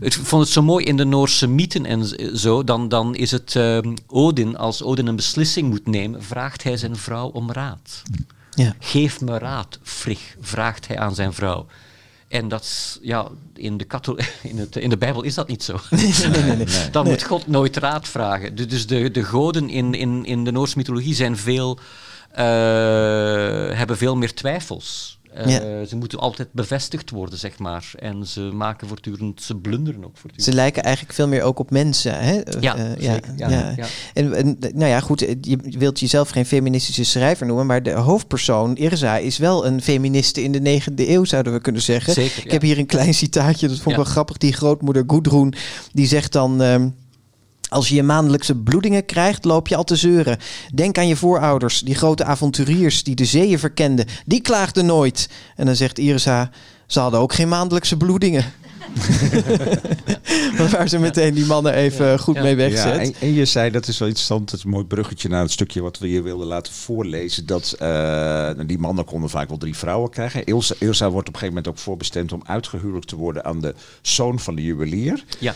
ik vond het zo mooi in de Noorse mythen en zo, dan, dan is het ehm, Odin, als Odin een beslissing moet nemen, vraagt hij zijn vrouw om raad. Ja. Geef me raad, Frigg, vraagt hij aan zijn vrouw. En dat is, ja, in de, kathol in, het, in de Bijbel is dat niet zo. Dan moet God nooit raad vragen. Du- Dus de, de goden in, in, in de Noorse mythologie zijn veel, eh, hebben veel meer twijfels. Eh, Ja. Ze moeten altijd bevestigd worden, zeg maar. En ze maken voortdurend, ze blunderen ook voortdurend. Ze lijken eigenlijk veel meer ook op mensen. Hè? Ja, Eh, zeker. Ja, ja. En, en, nou ja, goed, je wilt jezelf geen feministische schrijver noemen, maar de hoofdpersoon, Irza, is wel een feministe in de negende eeuw, zouden we kunnen zeggen. Zeker, Ik ja. heb hier een klein citaatje, dat vond ik Ja. wel grappig. Die grootmoeder Gudrun, die zegt dan... ehm, als je je maandelijkse bloedingen krijgt, loop je al te zeuren. Denk aan je voorouders, die grote avonturiers die de zeeën verkenden. Die klaagden nooit. En dan zegt Irza, ze hadden ook geen maandelijkse bloedingen. Waar ze meteen die mannen even goed Ja. mee Ja, wegzet. en, en je zei, dat is wel interessant, het is een mooi bruggetje naar het stukje wat we je wilden laten voorlezen. Dat eh, die mannen konden vaak wel drie vrouwen krijgen. Ilsa, Ilsa wordt op een gegeven moment ook voorbestemd om uitgehuwelijkd te worden aan de zoon van de juwelier. Ja.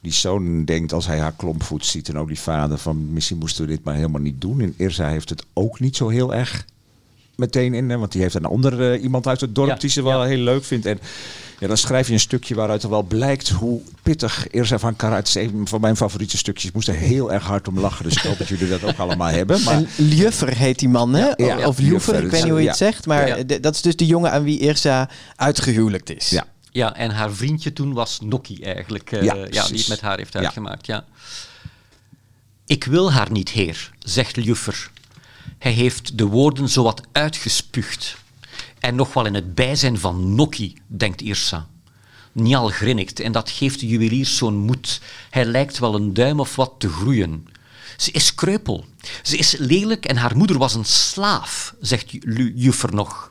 Die zoon denkt als hij haar klompvoet ziet en ook die vader van misschien moesten we dit maar helemaal niet doen. En Irza heeft het ook niet zo heel erg meteen in, hè, want die heeft een ander eh, iemand uit het dorp Ja, die ze wel ja. heel leuk vindt. En ja, dan schrijf je een stukje waaruit er wel blijkt hoe pittig Irza van Kara. Het is een van mijn favoriete stukjes. Ik moest er heel erg hard om lachen, dus ik hoop dat jullie dat ook allemaal hebben. Maar En heet die man, hè? Ja, of ja, Ljuffer, ik weet niet hoe je ja. het zegt. Maar dat is dus de jongen aan wie Irza uitgehuwelijkt is. ja, Ja, en haar vriendje toen was Nokkie eigenlijk. eh, Ja, ja, die het met haar heeft Ja. uitgemaakt. Ja. Ik wil haar niet, heer, zegt Ljuffer. Hij heeft de woorden zowat uitgespuugd. En nog wel in het bijzijn van Nokkie, denkt Irsa. Nial grinnikt en dat geeft de juwelierszoon moed. Hij lijkt wel een duim of wat te groeien. Ze is kreupel. Ze is lelijk en haar moeder was een slaaf, zegt Ju- Juffer nog.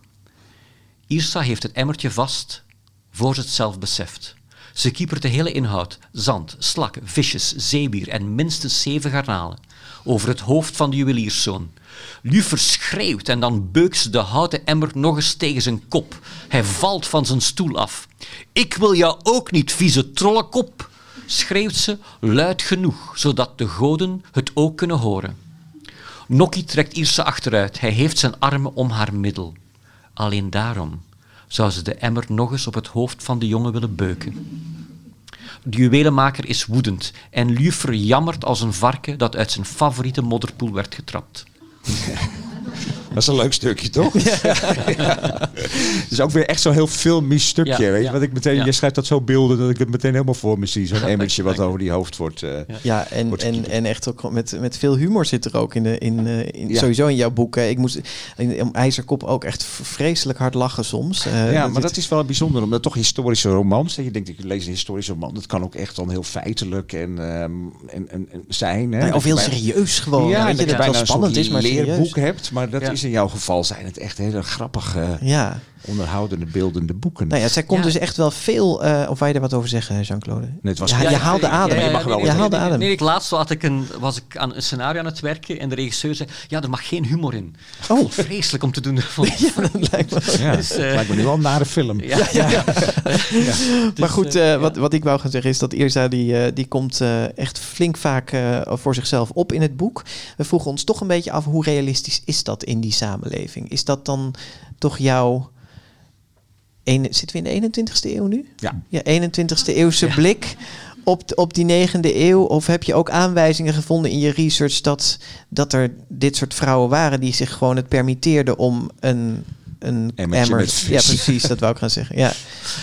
Irsa heeft het emmertje vast voor ze het zelf beseft. Ze kiepert de hele inhoud, zand, slakken, visjes, zeebier en minstens zeven garnalen, over het hoofd van de juwelierszoon. Luffer schreeuwt en dan beukt ze de houten emmer nog eens tegen zijn kop. Hij valt van zijn stoel af. Ik wil jou ook niet, vieze trollenkop, schreeuwt ze luid genoeg, zodat de goden het ook kunnen horen. Nokkie trekt Ierse achteruit. Hij heeft zijn armen om haar middel. Alleen daarom zou ze de emmer nog eens op het hoofd van de jongen willen beuken. De juwelenmaker is woedend en Luffer jammert als een varken dat uit zijn favoriete modderpoel werd getrapt. dat is een leuk stukje, toch? Het is ook weer echt zo'n heel filmisch stukje. Ja, weet je? ja. Wat ik meteen, Ja. Je schrijft dat zo beelden dat ik het meteen helemaal voor me zie. Zo'n je, wat over die hoofd wordt. eh, Ja, en, Wordt en, en echt ook met, met veel humor zit er ook in, de, in, eh, in Ja. sowieso in jouw boeken. Ik moest in, om IJzerkop ook echt vreselijk hard lachen soms. Eh, ja, maar dit- dat is wel bijzonder, omdat toch historische romans. hè, Je denkt, ik lees een historische roman. Dat kan ook echt dan heel feitelijk en, ehm, en, en, en zijn. Hè? Dat of heel bijna- serieus gewoon. Ja, weet je, dat dat je het bijna wel een spannend is, maar leerboek serieus. hebt. Maar dat Ja. is in jouw geval zijn het echt hele grappige, Ja. Onderhoudende, beeldende boeken. Nou ja, zij Ja. dus echt wel veel... eh, of je er wat over zeggen, Jean-Claude? Nee, het was Ja, ja, je haalde adem. je mag wel je haalde nee, adem. Nee, ik laatst had ik een, was ik aan een scenario aan het werken en de regisseur zei, ja, er mag geen humor in. Oh. Vreselijk om te doen. Vond- Lijkt me- Ja, Dus, eh, het lijkt me nu wel een nare film. Ja, ja. maar goed, eh, wat, wat ik wou gaan zeggen is dat Irza die, eh, die komt eh, echt flink vaak eh, voor zichzelf op in het boek. We vroegen ons toch een beetje af hoe realistisch is dat in die samenleving? Is dat dan toch jouw... Een, zitten we in de 21ste eeuw nu? Ja. Ja, 21ste eeuwse blik op, op die negende eeuw? Of heb je ook aanwijzingen gevonden in je research dat, dat er dit soort vrouwen waren die zich gewoon het permitteerden om een een emmer. Ja, precies, dat wou ik gaan zeggen. Ja,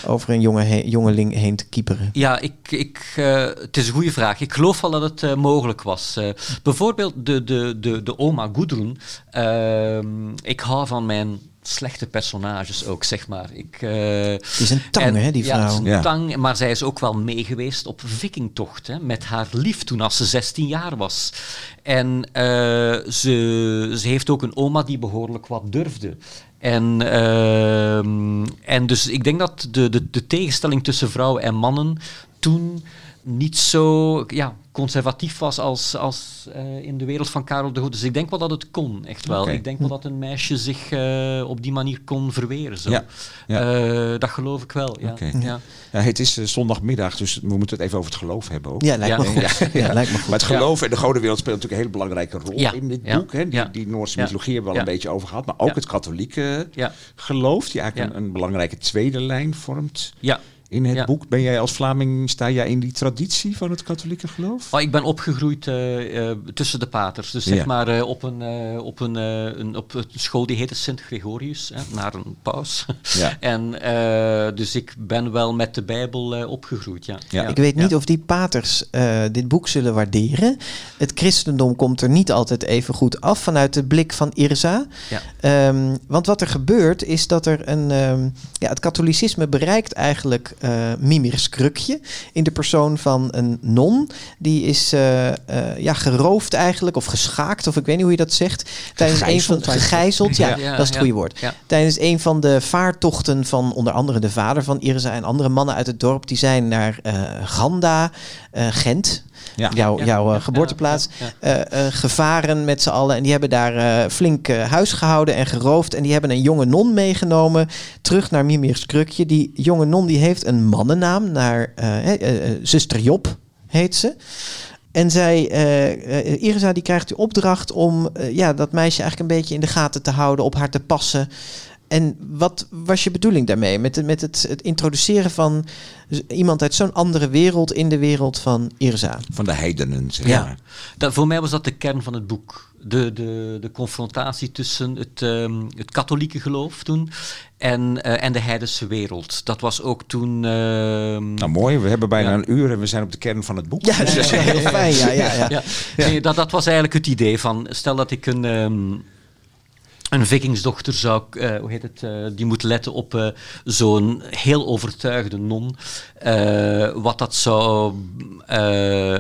over een jonge he- jongeling heen te kieperen. Ja, ik, ik, eh, het is een goede vraag. Ik geloof wel dat het eh, mogelijk was. Eh, bijvoorbeeld de, de, de, de oma Gudrun. Ehm, ik hou van mijn slechte personages ook, zeg maar. Ik, eh, Het is een tang, en- hè, die Ja, het is vrouw. een Ja. tang, maar zij is ook wel meegeweest op vikingtocht hè, met haar lief toen als ze 16 jaar was. En eh, ze, ze heeft ook een oma die behoorlijk wat durfde. En, ehm, en dus ik denk dat de, de, de tegenstelling tussen vrouwen en mannen toen niet zo ja, conservatief was als, als eh, in de wereld van Karel de Goede. Dus ik denk wel dat het kon, echt wel. Ik denk wel dat een meisje zich eh, op die manier kon verweren. Zo. Ja, ja. Eh, dat geloof ik wel, ja. Ja. Ja, het is zondagmiddag, dus we moeten het even over het geloof hebben ook. Ja, lijkt Ja. me goed. Ja, lijkt me goed. Maar het geloof en de godenwereld speelt natuurlijk een hele belangrijke rol Ja, in dit ja, boek. Hè? Die, ja. die Noorse Ja. mythologie hebben we al Ja. een beetje over gehad. Maar ook Ja. het katholieke Ja. geloof, die eigenlijk Ja. een, een belangrijke tweede lijn vormt ja. In het Ja. boek. Ben jij als Vlaming, sta jij in die traditie van het katholieke geloof? Oh, ik ben opgegroeid eh, eh, tussen de paters. Dus zeg Ja. maar eh, op, een, eh, op, een, eh, een, op een school die heette Sint Gregorius, hè, naar een paus. Ja. en eh, dus ik ben wel met de Bijbel eh, opgegroeid, ja. Ja. Ik weet niet Ja. of die paters eh, dit boek zullen waarderen. Het christendom komt er niet altijd even goed af vanuit de blik van Irza. Ja. Ehm, want wat er gebeurt is dat er een... ehm, ja, het katholicisme bereikt eigenlijk eh Mimirs krukje in de persoon van een non. Die is eh, eh, ja, geroofd eigenlijk of geschaakt of ik weet niet hoe je dat zegt. Tijdens een van Gegijzeld, gegijzeld, ja, Ja, dat is het ja. goede woord. Ja. Tijdens een van de vaartochten van onder andere de vader van Irza en andere mannen uit het dorp, die zijn naar eh, Ganda, Gent, Ja. jouw, Ja. jouw eh, Ja. geboorteplaats, Ja. Ja. eh, eh, gevaren met z'n allen. En die hebben daar eh, flink eh, huis gehouden en geroofd. En die hebben een jonge non meegenomen terug naar Mimirs Krukje. Die jonge non die heeft een mannennaam naar eh, eh, eh, zuster Job, heet ze. En zij, eh eh, Irza, die krijgt de opdracht om eh, ja, dat meisje eigenlijk een beetje in de gaten te houden, op haar te passen. En wat was je bedoeling daarmee? Met, met het, het introduceren van iemand uit zo'n andere wereld in de wereld van Irza. Van de heidenen, zeg Ja. maar. Dat, voor mij was dat de kern van het boek. De, de, de confrontatie tussen het, ehm, het katholieke geloof toen en, eh, en de heidense wereld. Dat was ook toen... ehm, Nou mooi, we hebben bijna Ja. een uur en we zijn op de kern van het boek. Ja, dat is heel fijn. Ja, ja, ja. ja. Nee, dat, dat was eigenlijk het idee van, stel dat ik een, ehm, een vikingsdochter zou, eh, hoe heet het, eh, die moet letten op eh, zo'n heel overtuigde non, wat, dat zou,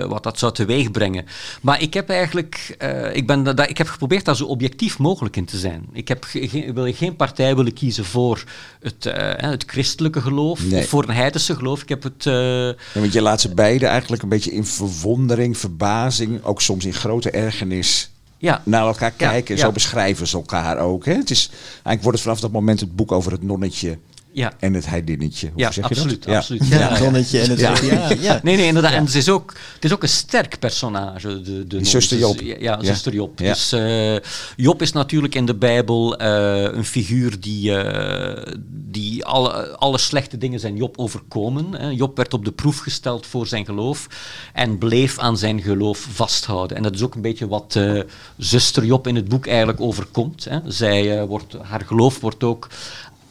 wat dat zou teweeg brengen. Maar ik heb eigenlijk, ik, ben ik heb geprobeerd daar zo objectief mogelijk in te zijn. Ik heb ge- geen- wil geen partij willen kiezen voor het, het christelijke geloof Nee. of voor een heidense geloof. Ik heb het... Ja, want je laat ze beide eigenlijk een beetje in verwondering, verbazing, ook soms in grote ergernis ja, naar elkaar Ja, kijken. ja. Zo beschrijven ze elkaar ook. Hè? Het is, eigenlijk wordt het vanaf dat moment het boek over het nonnetje ja. en het heidinnetje. Hoe Ja, zeg je absoluut. dat? Ja. absoluut. Ja, het zonnetje en het Ja. ja. Ja, Nee, nee, inderdaad. En het is, ook, het is ook een sterk personage. De, de zuster Job. ja, ja, Ja. zuster Job. Ja. Dus eh, Job is natuurlijk in de Bijbel eh, een figuur die, eh, die alle, alle slechte dingen zijn Job overkomen. Hè. Job werd op de proef gesteld voor zijn geloof en bleef aan zijn geloof vasthouden. En dat is ook een beetje wat eh, zuster Job in het boek eigenlijk overkomt. Hè. Zij, eh, wordt, haar geloof wordt ook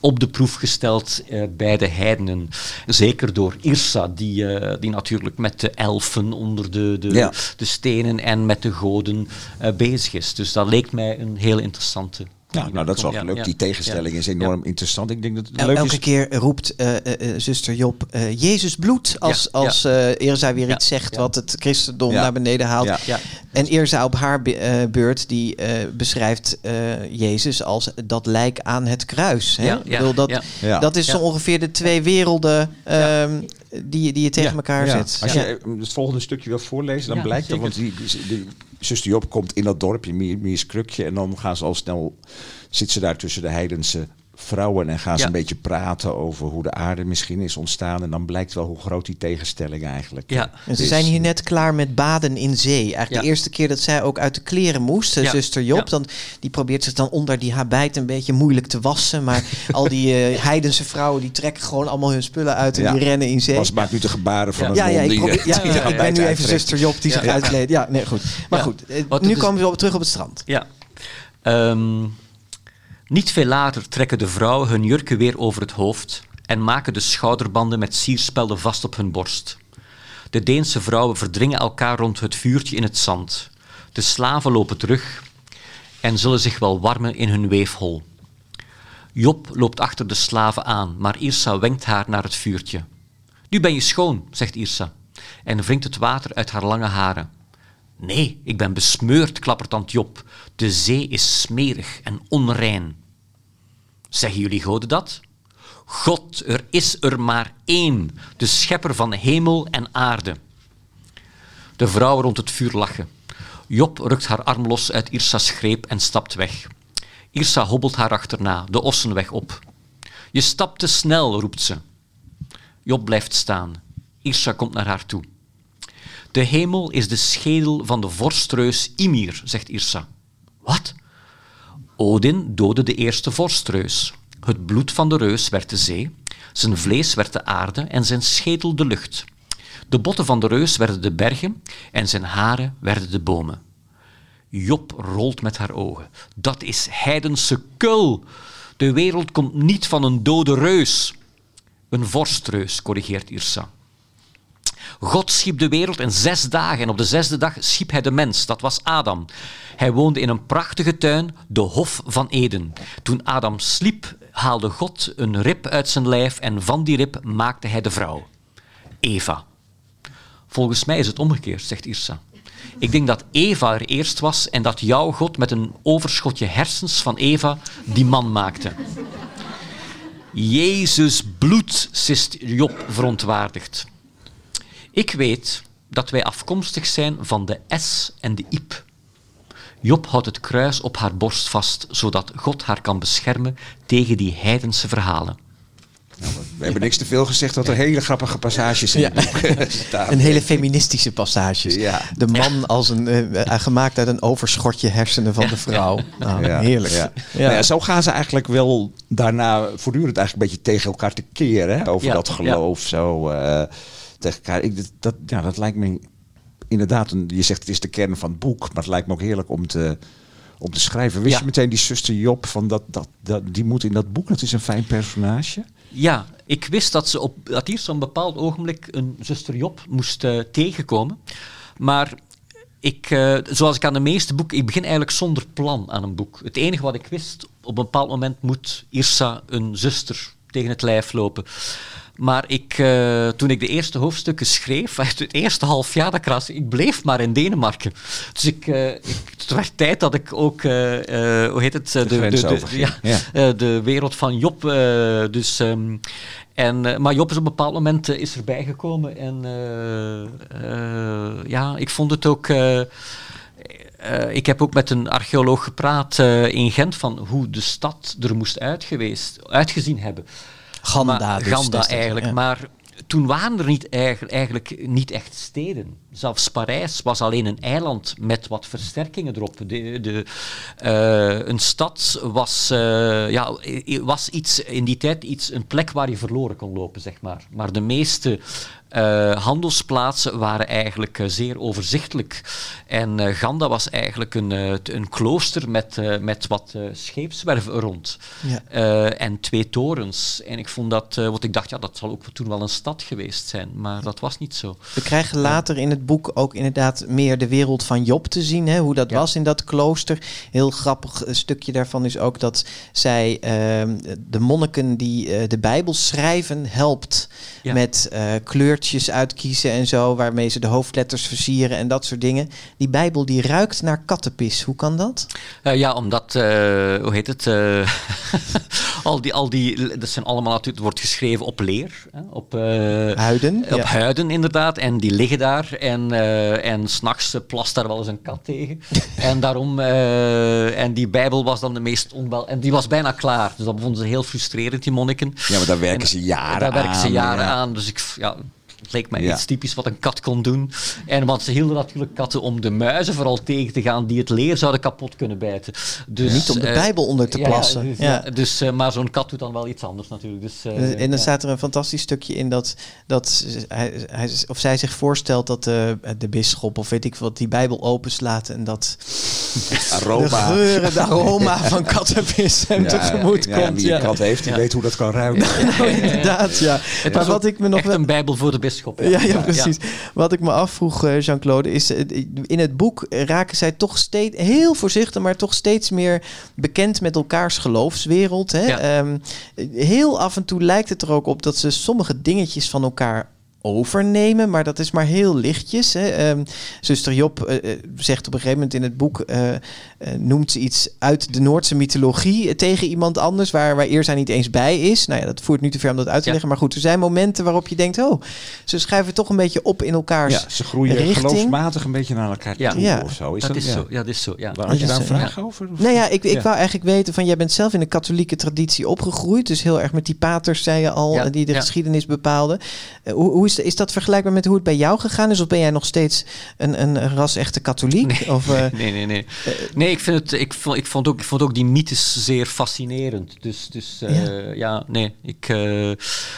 op de proef gesteld eh, bij de heidenen. Zeker door Irsa, die, eh, die natuurlijk met de elfen onder de, de, Ja. de stenen en met de goden eh, bezig is. Dus dat leek mij een heel interessante. Ja, nou, dat is wel Ja, leuk. ja. Die tegenstelling is enorm interessant. Ik denk dat het El- leuk elke is. keer roept eh, eh, eh, zuster Job eh, Jezus bloed als, Ja, als eh weer Ja, iets zegt ja. wat het christendom Ja. naar beneden haalt. Ja. Ja. En Irza op haar be- eh, beurt die eh, beschrijft eh, Jezus als dat lijk aan het kruis. Hè? Ja, Ik ja, bedoel, dat, ja. Ja. dat is zo ongeveer de twee werelden ehm, die, die je tegen Ja, elkaar ja. zet. Als je het volgende stukje wil voorlezen, dan Ja, blijkt dat. Want die, die, die zuster Job komt in dat dorpje, Miers Krukje. En dan gaan ze al snel. Zit ze daar tussen de heidense vrouwen. En gaan ze Ja. een beetje praten over hoe de aarde misschien is ontstaan. En dan blijkt wel hoe groot die tegenstelling eigenlijk Ja. En ze is. zijn hier net klaar met baden in zee. Eigenlijk Ja. de eerste keer dat zij ook uit de kleren moest, eh, Ja. zuster Job. Ja. Dan, die probeert zich dan onder die habijt een beetje moeilijk te wassen. Maar al die eh, heidense vrouwen die trekken gewoon allemaal hun spullen uit en Ja. die rennen in zee. Bas maakt nu de gebaren van Ja. een Ja, ja, ik, probeer, eh, ja, die ja, de ik ben nu even zuster Job die zich uitkleedt. Ja, nee, goed. Maar Ja. goed, eh, Wat nu komen we op- terug op het strand. Ja. Ehm, Niet veel later trekken de vrouwen hun jurken weer over het hoofd en maken de schouderbanden met sierspelden vast op hun borst. De Deense vrouwen verdringen elkaar rond het vuurtje in het zand. De slaven lopen terug en zullen zich wel warmen in hun weefhol. Job loopt achter de slaven aan, maar Irsa wenkt haar naar het vuurtje. Nu ben je schoon, zegt Irsa, en wringt het water uit haar lange haren. Nee, ik ben besmeurd, klappert tante Job. De zee is smerig en onrein. Zeggen jullie goden dat? God, er is er maar één, de schepper van hemel en aarde. De vrouwen rond het vuur lachen. Job rukt haar arm los uit Irsa's greep en stapt weg. Irsa hobbelt haar achterna, de ossenweg op. Je stapt te snel, roept ze. Job blijft staan. Irsa komt naar haar toe. De hemel is de schedel van de vorstreus Ymir, zegt Irsa. Wat? Odin doodde de eerste vorstreus. Het bloed van de reus werd de zee, zijn vlees werd de aarde en zijn schedel de lucht. De botten van de reus werden de bergen en zijn haren werden de bomen. Job rolt met haar ogen. Dat is heidense kul. De wereld komt niet van een dode reus. Een vorstreus, corrigeert Irsa. God schiep de wereld in zes dagen en op de zesde dag schiep hij de mens, dat was Adam. Hij woonde in een prachtige tuin, de Hof van Eden. Toen Adam sliep, haalde God een rib uit zijn lijf en van die rib maakte hij de vrouw, Eva. Volgens mij is het omgekeerd, zegt Irsa. Ik denk dat Eva er eerst was en dat jouw God met een overschotje hersens van Eva die man maakte. Jezus bloed, sist Job verontwaardigd. Ik weet dat wij afkomstig zijn van de S en de Iep. Job houdt het kruis op haar borst vast, zodat God haar kan beschermen tegen die heidense verhalen. Nou, we hebben niks te veel gezegd dat er hele grappige passages in Ja. het boek staan. Een hele feministische passages. Ja. De man als een, eh, gemaakt uit een overschotje hersenen van de vrouw. Nou, Ja, heerlijk. Ja. Nou ja, zo gaan ze eigenlijk wel daarna voortdurend eigenlijk een beetje tegen elkaar te keren. Hè? Over Ja, dat geloof. Zo, eh, tegen elkaar. Ik, dat- ja, dat lijkt me inderdaad, een, je zegt het is de kern van het boek. Maar het lijkt me ook heerlijk om te, om te schrijven. Wist Ja. je meteen die zuster Job, van dat, dat, dat, die moet in dat boek. Dat is een fijn personage. Ja, ik wist dat ze op dat hier zo'n bepaald ogenblik een zuster Job moest eh, tegenkomen. Maar ik, eh, zoals ik aan de meeste boeken, ik begin eigenlijk zonder plan aan een boek. Het enige wat ik wist, op een bepaald moment moet Irsa een zuster tegen het lijf lopen. Maar ik, eh, toen ik de eerste hoofdstukken schreef, het eerste half jaar dat ik ik bleef maar in Denemarken. Dus ik, eh, ik, het werd tijd dat ik ook, eh, hoe heet het? overging. ja, Ja. de wereld van Job. dus, ehm, en, maar Job is op een bepaald moment is erbij gekomen. En ja, ik vond het ook. Eh, ik heb ook met een archeoloog gepraat eh, in Gent van hoe de stad er moest uitgezien hebben. Ganda Maar- dus Ganda eigenlijk. ja. Maar toen waren er niet eigenlijk, niet echt steden. Zelfs Parijs was alleen een eiland met wat versterkingen erop. De, de, eh, een stad was, ja, was iets, in die tijd iets, een plek waar je verloren kon lopen, zeg maar. Maar de meeste eh, handelsplaatsen waren eigenlijk eh, zeer overzichtelijk. En eh, Ganda was eigenlijk een, een klooster met, met wat scheepswerven er rond. Ja. En twee torens. En ik vond dat, want ik dacht, ja, dat zal ook toen wel een stad geweest zijn. Maar dat was niet zo. We krijgen later in het boek ook inderdaad meer de wereld van Job te zien. Hè, hoe dat Ja. was in dat klooster. Heel grappig stukje daarvan is ook dat zij ehm, de monniken die de Bijbel schrijven helpt. Ja. Met eh, kleurtjes uitkiezen en zo. Waarmee ze de hoofdletters versieren en dat soort dingen. Die Bijbel die ruikt naar kattenpis. Hoe kan dat? Eh, ja, omdat, eh, hoe heet het? eh, al, die, al die, dat zijn allemaal natuurlijk, het wordt geschreven op leer. Hè, op, eh, Huiden. Op Ja. huiden, inderdaad. En die liggen daar. En, eh en s'nachts plast daar wel eens een kat tegen. en daarom... eh, en die Bijbel was dan de meest onwel... En die was bijna klaar. Dus dat vonden ze heel frustrerend, die monniken. Ja, maar daar werken En ze jaren Daar werken ze aan, jaren ja. aan. Dus ik... Ja, Leek mij Ja. iets typisch wat een kat kon doen. En want ze hielden natuurlijk katten om de muizen vooral tegen te gaan die het leer zouden kapot kunnen bijten. Dus, Niet om de eh, Bijbel onder te ja, ja, plassen. dus, Ja. ja, dus, eh, maar zo'n kat doet dan wel iets anders natuurlijk. Dus, eh, En dan ja. staat er een fantastisch stukje in dat, dat hij, hij, of zij zich voorstelt dat de, de bisschop of weet ik wat die Bijbel openslaat en dat de Aroma. geuren, de aroma van kattenpis hem tegemoet ja, komt. Wie Ja. een kat heeft, die Ja. weet hoe dat kan ruiken. Nou, inderdaad, ja. Het Maar was wat ik me nog echt wel- een bijbel voor de bisschop. Ja, ja, precies. Wat ik me afvroeg, eh, Jean-Claude, is eh, in het boek raken zij toch steeds heel voorzichtig, maar toch steeds meer bekend met elkaars geloofswereld. Hè? Ehm, heel af en toe lijkt het er ook op dat ze sommige dingetjes van elkaar overnemen, maar dat is maar heel lichtjes. Hè. Ehm, zuster Job eh, eh, zegt op een gegeven moment in het boek, eh, noemt ze iets uit de Noordse mythologie tegen iemand anders, waar, waar eer zij niet eens bij is. Nou ja, dat voert nu te ver om dat uit te Ja. leggen, maar goed, er zijn momenten waarop je denkt, oh, ze schrijven toch een beetje op in elkaars Ja, ze groeien richting. geloofsmatig een beetje naar elkaar Ja. toe Ja. of zo. Is dat, is ja. zo. Ja, dat is zo. Ja. Waar had je Dat daar is, een vraag over? of? Nou ja, ik, ik Ja. wou eigenlijk weten van jij bent zelf in een katholieke traditie opgegroeid, dus heel erg met die paters zei je al, Ja, die de ja. geschiedenis bepaalden. Eh, hoe, hoe is, is dat vergelijkbaar met hoe het bij jou gegaan is, of ben jij nog steeds een, een ras-echte katholiek? Of, eh, Nee, nee, nee. Nee, ik, vind het, ik, vond, ik, vond ook, ik vond ook die mythes zeer fascinerend. Dus, dus eh, ja. nee. Ik, eh,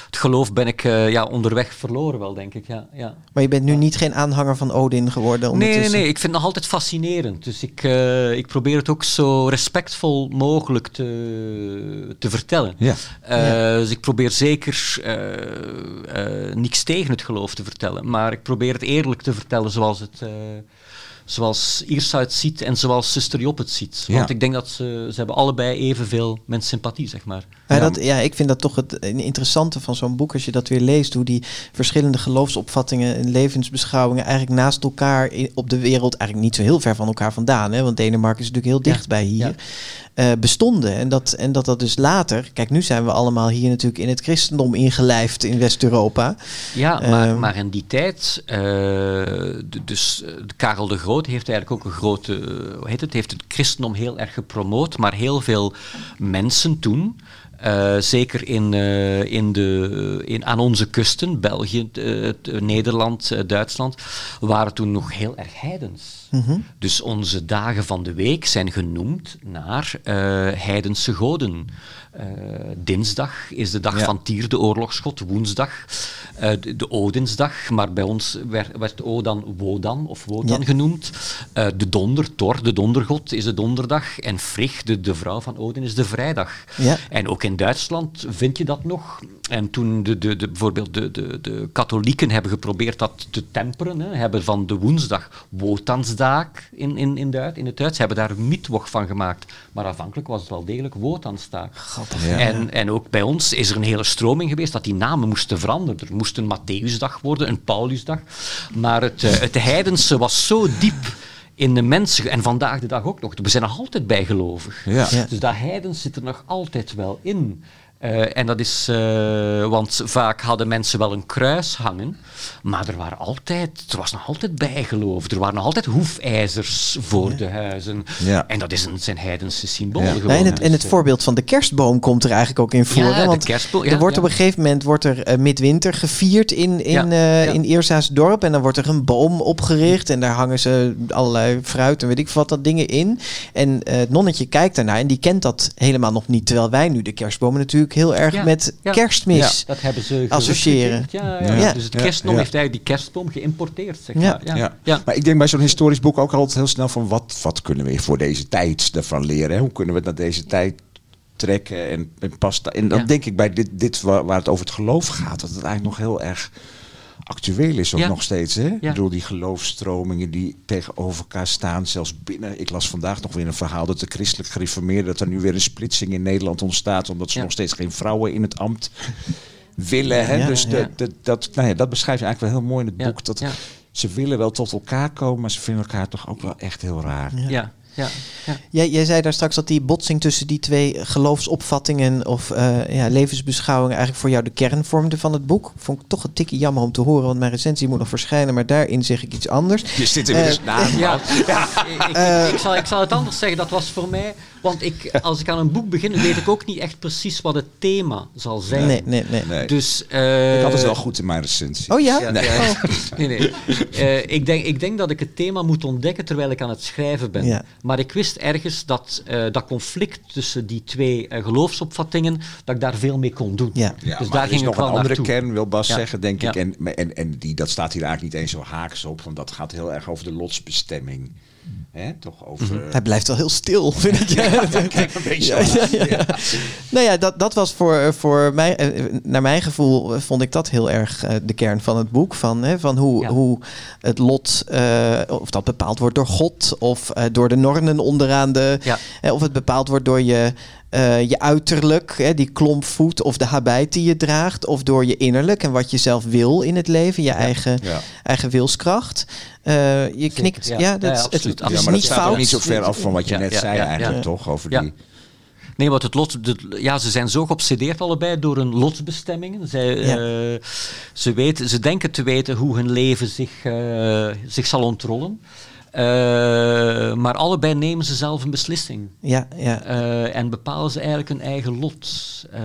het geloof ben ik eh, ja, onderweg verloren wel, denk ik. Ja, ja. maar je bent nu niet geen aanhanger van Odin geworden Nee, nee, nee. Ik vind het nog altijd fascinerend. Dus ik, eh, ik probeer het ook zo respectvol mogelijk te, te vertellen. Ja. Eh, Dus ik probeer zeker eh, eh, niks tegen het geloof te vertellen. Maar ik probeer het eerlijk te vertellen zoals het... eh, Zoals Irsa het ziet en zoals zuster Job het ziet. Ja. Want ik denk dat ze, ze hebben allebei evenveel mensen sympathie, zeg maar. Ja, Ja. dat, ja, ik vind dat toch het interessante van zo'n boek, als je dat weer leest, hoe die verschillende geloofsopvattingen en levensbeschouwingen eigenlijk naast elkaar in, op de wereld, eigenlijk niet zo heel ver van elkaar vandaan, hè, want Denemarken is natuurlijk heel Ja. dichtbij hier, Eh, bestonden. En dat, en dat dat dus later, kijk, nu zijn we allemaal hier natuurlijk in het christendom ingelijfd in West-Europa. Ja, maar, Ehm. maar in die tijd, eh, d- dus eh, Karel de Groot heeft eigenlijk ook een grote, hoe heet het, heeft het christendom heel erg gepromoot, maar heel veel mensen toen, eh, zeker in, eh, in de, in, aan onze kusten, België, t- Nederland, Duitsland, waren toen nog heel erg heidens. Dus onze dagen van de week zijn genoemd naar heidense goden. Eh, dinsdag is de dag Ja. van Tier, de oorlogsgod. Woensdag eh, de, de Odinsdag, maar bij ons werd, werd Odan Wodan of Wodan Ja. genoemd. Eh, de donder, Thor, de dondergod, is de donderdag. En Frigg, de, de vrouw van Odin, is de vrijdag. Ja. En ook in Duitsland vind je dat nog. En toen de, de, de, bijvoorbeeld de, de, de katholieken hebben geprobeerd dat te temperen, hè, hebben van de woensdag Wotansdag in, in, in, Duits, in het Duits, hebben daar Mittwoch van gemaakt. Maar aanvankelijk was het wel degelijk Wotansdag. Ja. En, en ook bij ons is er een hele stroming geweest dat die namen moesten veranderen. Er moest een Matthäusdag worden, een Paulusdag. Maar het, eh, het heidense was zo diep in de mensen, en vandaag de dag ook nog. We zijn nog altijd bijgelovig. Ja. Ja. Dus dat heidens zit er nog altijd wel in. Eh, en dat is, eh, want vaak hadden mensen wel een kruis hangen, maar er, waren altijd, er was nog altijd bijgeloof. Er waren nog altijd hoefijzers voor de huizen. Ja. En dat is een, zijn heidense symbolen Ja. gewoon. En, het, hè. en het Dus, voorbeeld van de kerstboom komt er eigenlijk ook in voor. Ja, hè? de Want kerstboom, ja, er wordt op een gegeven moment wordt er eh, midwinter gevierd in, in, eh, in Eersa's dorp. En dan wordt er een boom opgericht. En daar hangen ze allerlei fruit en weet ik wat dat dingen in. En eh, het nonnetje kijkt daarnaar en die kent dat helemaal nog niet. Terwijl wij nu de kerstbomen natuurlijk heel erg Ja, met ja. kerstmis. Dat hebben ze Associëren. Ja, ja. Ja. Dus het Ja, kerstboom ja. heeft eigenlijk die kerstboom geïmporteerd, zeg Ja. maar. Ja. Ja. Ja. Maar ik denk bij zo'n historisch boek ook altijd heel snel van wat, wat kunnen we voor deze tijd daarvan leren? Hè? Hoe kunnen we het naar deze tijd trekken en, en past En dan Ja. denk ik bij dit, dit waar, waar het over het geloof gaat, dat het eigenlijk nog heel erg actueel is ook Ja. nog steeds. Hè? Ik bedoel, die geloofstromingen die tegenover elkaar staan, zelfs binnen. Ik las vandaag nog weer een verhaal dat de christelijk gereformeerden, dat er nu weer een splitsing in Nederland ontstaat, omdat ze Ja. nog steeds geen vrouwen in het ambt willen. Hè? Ja, dus ja. de- de- dat, nou ja, dat beschrijf je eigenlijk wel heel mooi in het Ja, boek. Dat, ja. ze willen wel tot elkaar komen, maar ze vinden elkaar toch ook wel echt heel raar. Ja. Ja. Ja. Jij, jij zei daar straks dat die botsing tussen die twee geloofsopvattingen of eh, ja, levensbeschouwingen eigenlijk voor jou de kern vormde van het boek. Vond ik toch een tikje jammer om te horen, want mijn recensie moet nog verschijnen, maar daarin zeg ik iets anders. Je zit inmiddels na. Ja, Ik, ik, ik, zal, ik zal het anders zeggen. Dat was voor mij, Want ik, als ik aan een boek begin, weet ik ook niet echt precies wat het thema zal zijn. Nee, nee, nee. Nee. Dus, eh, ik had het wel goed in mijn recensie. Oh ja? Ja, Nee. ja. nee, nee. Eh, ik, denk, ik denk dat ik het thema moet ontdekken terwijl ik aan het schrijven ben. Ja. Maar ik wist ergens dat eh, dat conflict tussen die twee geloofsopvattingen, dat ik daar veel mee kon doen. Ja. Ja, dus maar daar er ging is nog ik wel een andere naartoe. kern, wil Bas Ja. zeggen, denk Ja. ik. En, en, en die, dat staat hier eigenlijk niet eens zo haaks op, want dat gaat heel erg over de lotsbestemming. Hè? Toch over... Mhm. Hij blijft wel heel stil, vind ik. Ja, Kijk, een beetje Ja, ja. Nou ja, dat, dat was voor, voor mij, eh, naar mijn gevoel, eh, vond ik dat heel erg eh, de kern van het boek. Van, hè, van hoe, hoe het lot, of dat bepaald wordt door God of door de nornen onderaan de. Of het bepaald wordt door je, je uiterlijk, hè, die klomp voet of de habit die je draagt. Of door je innerlijk en wat je zelf wil in het leven, je eigen, Ja. eigen wilskracht. Je knikt, ja, ja. dat, absoluut, maar dat niet staat fout. ook niet zo ver af van wat je Ja, net ja, zei ja, eigenlijk, ja. toch? Over Ja. die... Nee, want het lot, de, ja, ze zijn zo geobsedeerd allebei door hun lotsbestemmingen. Zij, Ja. eh, ze, weten, ze denken te weten hoe hun leven zich, eh, zich zal ontrollen. Eh, maar allebei nemen ze zelf een beslissing. Ja, ja. Eh, en bepalen ze eigenlijk hun eigen lot. Eh,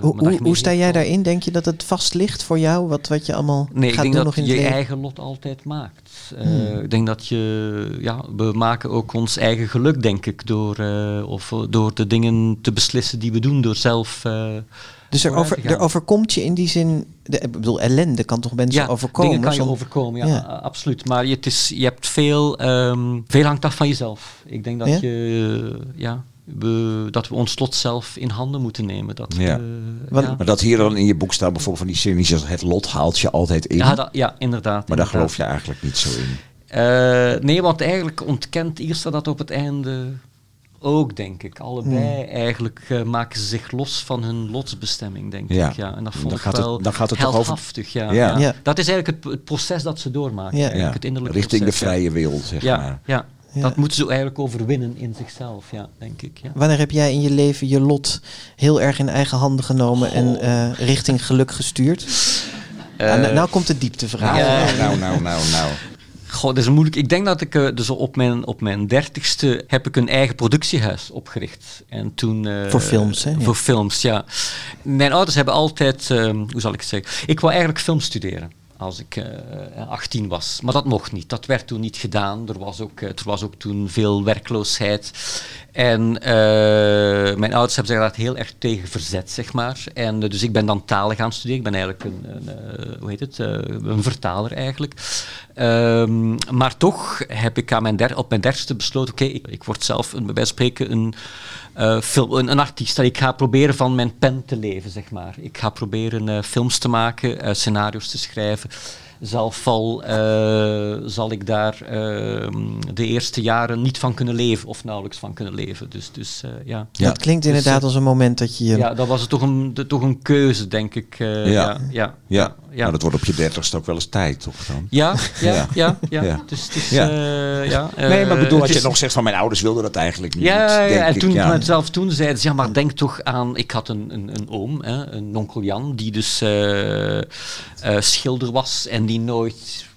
Hoe, hoe, sta jij daarin? Denk je dat het vast ligt voor jou? Wat, wat je allemaal Nee, gaat doen dat nog in je het leven? eigen lot altijd maakt. Hmm. Ik denk dat je, ja, we maken ook ons eigen geluk, denk ik, door, of, door de dingen te beslissen die we doen, door zelf. Dus er, over, er overkomt je in die zin... De, ik bedoel, ellende kan toch mensen ja, overkomen? dingen kan je overkomen, ja, absoluut. Maar je, het is, je hebt veel, ehm, veel hangt af van jezelf. Ik denk dat Ja? je, ja, we, dat we ons lot zelf in handen moeten nemen. Dat, Ja. eh, Want- ja. Maar dat hier dan in je boek staat bijvoorbeeld van die series als het lot haalt je altijd in. Ja, dat- ja, inderdaad. maar daar geloof je eigenlijk niet zo in. Eh, nee, want eigenlijk ontkent Iersa dat op het einde ook, denk ik. Allebei eigenlijk eh, maken ze zich los van hun lotsbestemming, denk Ja. ik. Ja. En dat Dan vond ik gaat het- dan gaat het toch over- heldhaftig. Ja. Ja. Dat is eigenlijk het, het proces dat ze doormaken. Het innerlijke Richting de proces, vrije wil, zeg Ja, maar. ja. Dat moeten ze eigenlijk overwinnen in zichzelf, ja, denk ik. Ja. Wanneer heb jij in je leven je lot heel erg in eigen handen genomen en eh, richting geluk gestuurd? Ah, nou, nou komt de dieptevraag. Nou, Ja. nou, nou, nou, nou. Goh, dat is moeilijk. Ik denk dat ik eh, dus op mijn, op mijn dertigste heb ik een eigen productiehuis opgericht. En toen, eh, Voor films, hè? Ja. Voor films, ja. Mijn ouders hebben altijd, ehm, hoe zal ik het zeggen? Ik wou eigenlijk film studeren als ik eh 18 was. Maar dat mocht niet. Dat werd toen niet gedaan. Er was ook, er was ook toen veel werkloosheid. En eh, mijn ouders hebben zich daar heel erg tegen verzet, zeg maar. En eh, dus ik ben dan talen gaan studeren. Ik ben eigenlijk een, een eh, hoe heet het, een vertaler eigenlijk. Ehm, maar toch heb ik aan mijn op mijn dertigste besloten, oké, ik, ik word zelf, een, bij spreken, een, film, een, een artiest. Ik ga proberen van mijn pen te leven, zeg maar. Ik ga proberen films te maken, scenario's te schrijven. Zelf al eh, zal ik daar ehm, de eerste jaren niet van kunnen leven, of nauwelijks van kunnen leven. Dus, dus eh, ja. Ja. Dat klinkt Dus, inderdaad eh, als een moment dat je. Ja, dat was het toch een, de, toch een keuze, denk ik. eh, Ja. ja. Ja, Ja, ja. maar dat wordt op je dertigste ook wel eens tijd, toch dan? Ja, ja, Ja. ja. Dus, Ja. ja. nee, maar bedoel, als je is- nog zegt van mijn ouders wilden dat eigenlijk niet. Ja, ja, denk en ik, toen, ja. zelf toen zeiden ze, ja, maar denk toch aan... Ik had een, een, een oom, hè, een onkel Jan, die dus eh, eh, schilder was en die nooit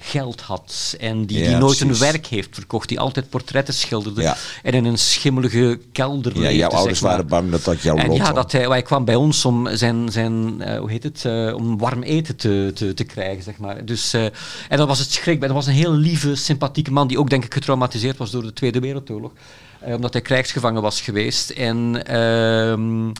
geld had en die, die Ja, nooit precies. een werk heeft verkocht, die altijd portretten schilderde Ja. en in een schimmelige kelder Ja, leefde, jouw zeg ouders maar. waren bang dat dat jouw En lot ja, dat hij, hij kwam bij ons om zijn, zijn eh, hoe heet het, eh, om warm eten te, te, te krijgen, zeg maar. Dus, eh, en dat was het schrik. Dat was een heel lieve, sympathieke man die ook, denk ik, getraumatiseerd was door de Tweede Wereldoorlog. Eh, omdat hij krijgsgevangen was geweest. En, ehm,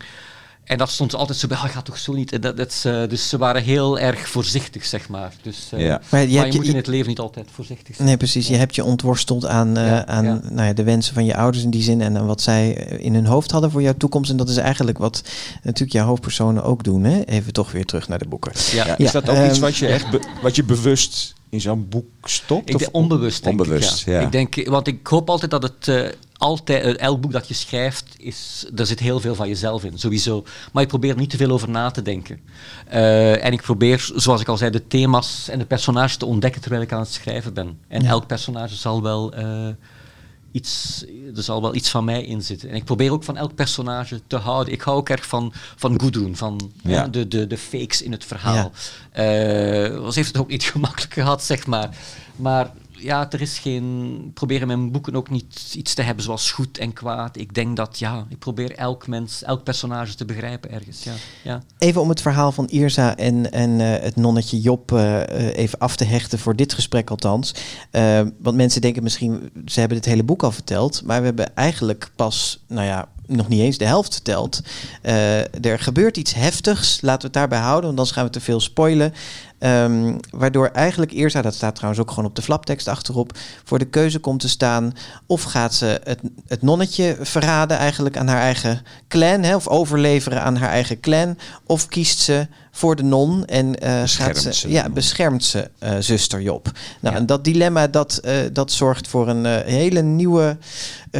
en dat stond altijd zo bij, oh, gaat toch zo niet. En dat, eh, dus ze waren heel erg voorzichtig, zeg maar. Dus, eh, Ja. Maar Maar je je, hebt je- moet in het leven niet altijd voorzichtig zijn. Nee, precies. Je hebt je ontworsteld aan, eh, Ja, aan ja. Nou ja, de wensen van je ouders in die zin en aan wat zij in hun hoofd hadden voor jouw toekomst. En dat is eigenlijk wat natuurlijk jouw hoofdpersonen ook doen. Hè? Even toch weer terug naar de boeken. Ja. Ja, is dat ook ehm, iets wat je echt be- wat je bewust in zo'n boek stopt? Ik of denk onbewust, denk onbewust, ik. Ja. ja. Ik denk, want ik hoop altijd dat het eh, altijd, eh, elk boek dat je schrijft, is, daar zit heel veel van jezelf in, sowieso. Maar ik probeer er niet te veel over na te denken. Eh, en ik probeer, zoals ik al zei, de thema's en de personages te ontdekken terwijl ik aan het schrijven ben. En Ja. elk personage zal wel eh, iets, er zal wel iets van mij in zitten. En ik probeer ook van elk personage te houden. Ik hou ook erg van, van Gudrun, van Ja. hè, de, de, de fakes in het verhaal. Eh, ze heeft het ook niet gemakkelijk gehad, zeg maar. Maar ja, er is geen. Probeer mijn boeken ook niet iets te hebben zoals goed en kwaad. Ik denk dat, ja, ik probeer elk mens, elk personage te begrijpen ergens. Ja, ja. Even om het verhaal van Irza en, en eh, het nonnetje Job eh, eh, even af te hechten voor dit gesprek althans. Want mensen denken misschien, ze hebben het hele boek al verteld, maar we hebben eigenlijk pas, nou ja, nog niet eens de helft verteld. Er gebeurt iets heftigs, laten we het daarbij houden, want anders gaan we te veel spoilen. Ehm, waardoor eigenlijk Irza, dat staat trouwens ook gewoon op de flaptekst achterop, voor de keuze komt te staan of gaat ze het, het nonnetje verraden eigenlijk aan haar eigen clan, hè, of overleveren aan haar eigen clan, of kiest ze voor de non en eh, Beschermt gaat ze, ja, beschermt ze eh, zuster Job. Nou, Ja. en dat dilemma dat, eh, dat zorgt voor een hele nieuwe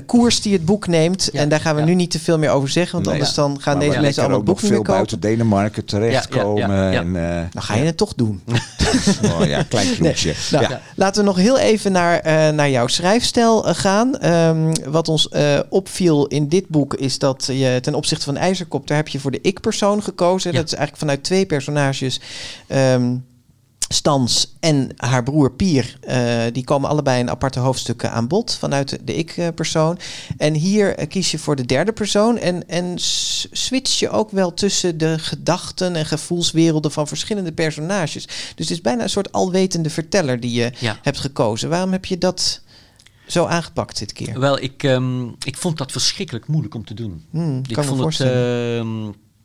koers die het boek neemt. Ja, en daar gaan we ja. nu niet te veel meer over zeggen, want Nee. anders dan gaan Maar deze mensen allemaal het boek veel buiten Denemarken terechtkomen. En, Dan ga je het toch doen. oh ja, klein. Nou, ja. Laten we nog heel even naar, eh, naar jouw schrijfstijl eh, gaan. Ehm, wat ons eh, opviel in dit boek is dat je ten opzichte van IJzerkop, daar heb je voor de ik-persoon gekozen. Ja. Dat is eigenlijk vanuit twee personages. ehm, Stans en haar broer Pier, eh, die komen allebei in aparte hoofdstukken aan bod vanuit de, ik-persoon. En hier eh, kies je voor de derde persoon en, en switch je ook wel tussen de gedachten en gevoelswerelden van verschillende personages. Dus het is bijna een soort alwetende verteller die je Ja. hebt gekozen. Waarom heb je dat zo aangepakt dit keer? Wel, ik, ehm, ik vond dat verschrikkelijk moeilijk om te doen. Hmm, ik vond het.